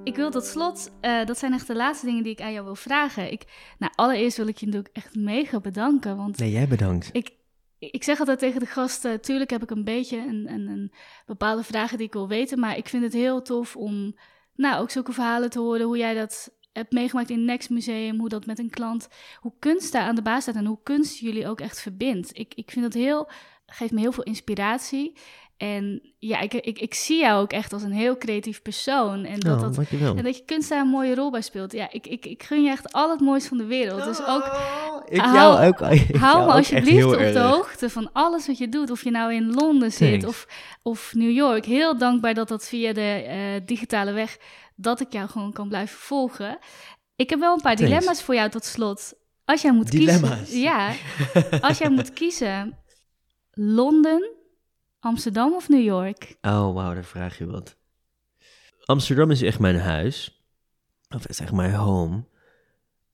Ik wil tot slot, eh, dat zijn echt de laatste dingen die ik aan jou wil vragen. Ik, nou, allereerst wil ik je natuurlijk echt mega bedanken. Want Nee, jij bedankt. ik, ik zeg altijd tegen de gasten, tuurlijk heb ik een beetje een, een, een bepaalde vragen die ik wil weten, maar ik vind het heel tof om nou, ook zulke verhalen te horen, hoe jij dat hebt meegemaakt in Next Museum, hoe dat met een klant, hoe kunst daar aan de baas staat en hoe kunst jullie ook echt verbindt. Ik, ik vind dat heel, geeft me heel veel inspiratie. En ja, ik, ik, ik zie jou ook echt als een heel creatief persoon. En dat, Oh, dat, en dat je kunst daar een mooie rol bij speelt. Ja, ik, ik, ik gun je echt al het moois van de wereld. Dus ook ik hou- jou ook. ik Hou jou me alsjeblieft op de hoogte van alles wat je doet. Of je nou in Londen zit Thanks. of, of New York. Heel dankbaar dat dat via de eh, digitale weg, dat ik jou gewoon kan blijven volgen. Ik heb wel een paar Thanks. dilemma's voor jou tot slot. Als jij moet Dilemma's? kiezen. Ja, als jij moet kiezen. Londen, Amsterdam of New York? Oh, wauw, daar vraag je wat. Amsterdam is echt mijn huis. Of het is echt mijn home.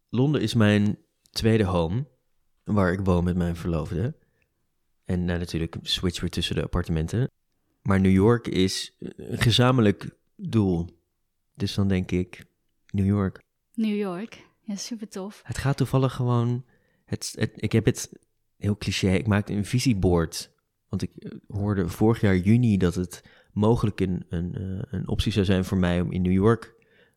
Londen is mijn tweede home, waar ik woon met mijn verloofde. En nou, natuurlijk switch weer tussen de appartementen. Maar New York is een gezamenlijk doel. Dus dan denk ik New York. New York. Ja, super tof. Het gaat toevallig gewoon. Het, het, ik heb het heel cliché. Ik maakte een visieboord. Want ik eh, hoorde vorig jaar juni dat het mogelijk een, een, eh, een optie zou zijn voor mij om in New York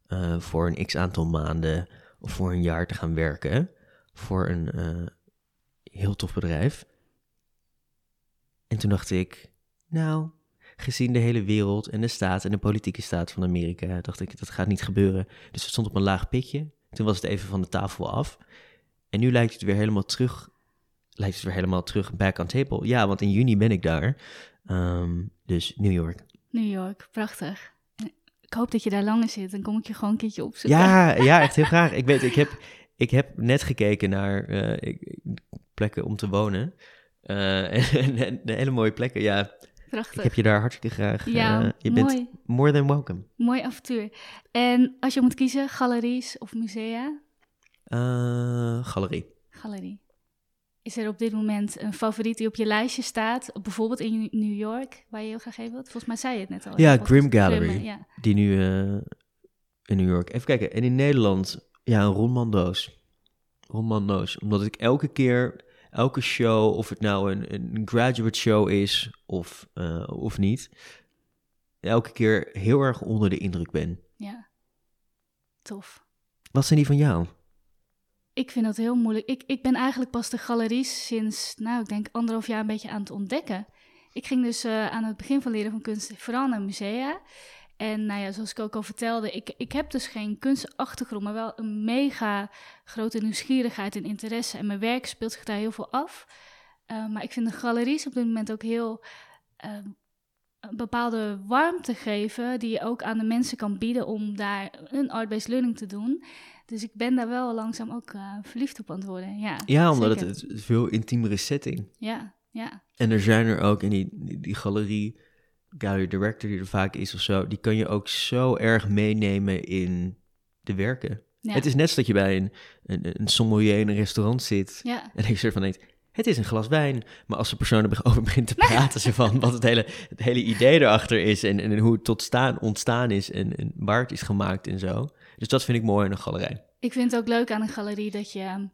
eh, voor een x aantal maanden of voor een jaar te gaan werken. Voor een heel tof bedrijf. En toen dacht ik, nou, gezien de hele wereld en de staat en de politieke staat van Amerika, dacht ik, dat gaat niet gebeuren. Dus het stond op een laag pitje. Toen was het even van de tafel af. En nu lijkt het weer helemaal terug, lijkt het weer helemaal terug back on table. Ja, want in juni ben ik daar. Ehm, dus New York. New York, prachtig. Ik hoop dat je daar langer zit. Dan kom ik je gewoon een keertje opzoeken. Ja, ja, echt heel graag. Ik weet, ik heb, ik heb net gekeken naar eh, plekken om te wonen. Eh, en, en, en hele mooie plekken. Ja, Prachtig. ik heb je daar hartstikke graag. ja, Eh, je mooi. bent more than welcome. Mooi avontuur. En als je moet kiezen, galeries of musea? Galerie. Galerie. Is er op dit moment een favoriet die op je lijstje staat? Bijvoorbeeld in New York, waar je heel graag heen wilt? Volgens mij zei je het net al. Ja, Grim Gallery. Ja. Die nu eh, in New York. Even kijken. En in Nederland, ja, een Ron Mandoos. Ron Mandoos. Omdat ik elke keer, elke show, of het nou een, een graduate show is of, eh, of niet, elke keer heel erg onder de indruk ben. ja. Tof. Wat zijn die van jou? Ik vind dat heel moeilijk. Ik, ik ben eigenlijk pas de galeries sinds, nou, ik denk anderhalf jaar een beetje aan het ontdekken. Ik ging dus eh, aan het begin van leren van kunst vooral naar musea. En nou ja, zoals ik ook al vertelde, ik, ik heb dus geen kunstachtergrond, maar wel een mega grote nieuwsgierigheid en interesse. En mijn werk speelt zich daar heel veel af. Eh, maar ik vind de galeries op dit moment ook heel eh, een bepaalde warmte geven, die je ook aan de mensen kan bieden om daar een art-based learning te doen. Dus ik ben daar wel langzaam ook eh, verliefd op aan het worden. Ja, Ja, omdat zeker. het, het een veel intiemere setting. Ja, ja, En er zijn er ook in die, die, die galerie, gallery director die er vaak is of zo, die kan je ook zo erg meenemen in de werken. ja. Het is net als dat je bij een, een, een sommelier in een restaurant zit ja. en je soort van denkt, het is een glas wijn. Maar als de persoon erover begint te praten, ze van wat het hele, het hele idee erachter is en, en hoe het tot staan, ontstaan is en, en waar het is gemaakt en zo. Dus dat vind ik mooi in een galerij. Ik vind het ook leuk aan een galerie dat je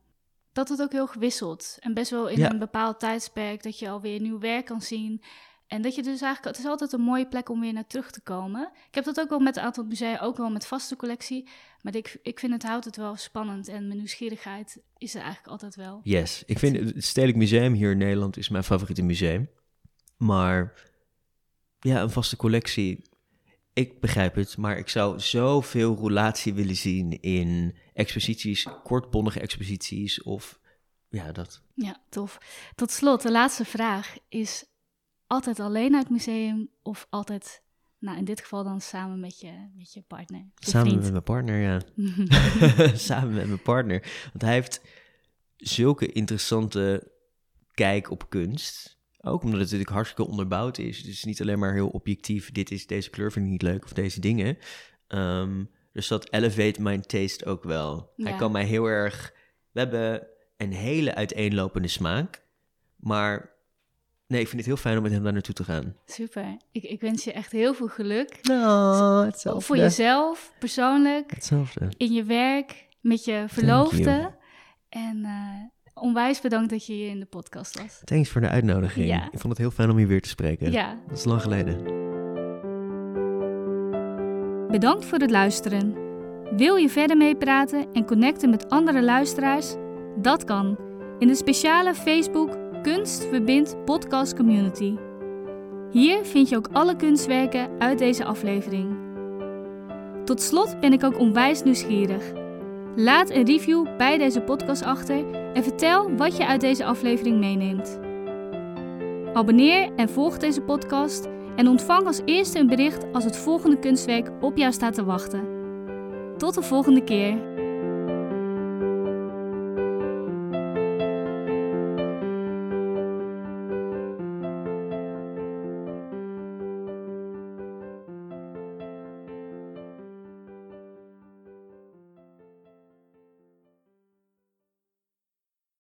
dat het ook heel gewisselt en best wel in Ja. een bepaald tijdsperk dat je alweer nieuw werk kan zien. En dat je dus eigenlijk, het is altijd een mooie plek om weer naar terug te komen. Ik heb dat ook wel met een aantal musea, ook wel met vaste collectie. Maar ik, ik vind het houdt het wel spannend en mijn nieuwsgierigheid is er eigenlijk altijd wel. Yes, ik vind het Stedelijk Museum hier in Nederland is mijn favoriete museum. Maar ja, een vaste collectie, ik begrijp het, maar ik zou zoveel roulatie willen zien in exposities, kortbondige exposities of ja, dat. Ja, tof. Tot slot, de laatste vraag is altijd alleen naar het museum of altijd, nou in dit geval dan samen met je, met je partner? Je Samen vriend? met mijn partner, ja. Samen met mijn partner. Want hij heeft zulke interessante kijk op kunst. Ook omdat het natuurlijk hartstikke onderbouwd is. Dus niet alleen maar heel objectief. Dit is deze kleur vind ik niet leuk of deze dingen. Ehm, dus dat elevate mijn taste ook wel. Hij kan mij heel erg. We hebben een hele uiteenlopende smaak. Maar nee, ik vind het heel fijn om met hem daar naartoe te gaan. Super. Ik, ik wens je echt heel veel geluk. Nou, hetzelfde. Voor jezelf, persoonlijk, Hetzelfde. in je werk, met je verloofde. En eh, onwijs bedankt dat je hier in de podcast was. Thanks voor de uitnodiging. Ja. Ik vond het heel fijn om je weer te spreken. Ja, Dat is lang geleden. bedankt voor het luisteren. Wil je verder meepraten en connecten met andere luisteraars? Dat kan in de speciale Facebook Kunst Verbindt podcast community. Hier vind je ook alle kunstwerken uit deze aflevering. Tot slot ben ik ook onwijs nieuwsgierig. Laat een review bij deze podcast achter en vertel wat je uit deze aflevering meeneemt. Abonneer en volg deze podcast en ontvang als eerste een bericht als het volgende kunstwerk op jou staat te wachten. Tot de volgende keer.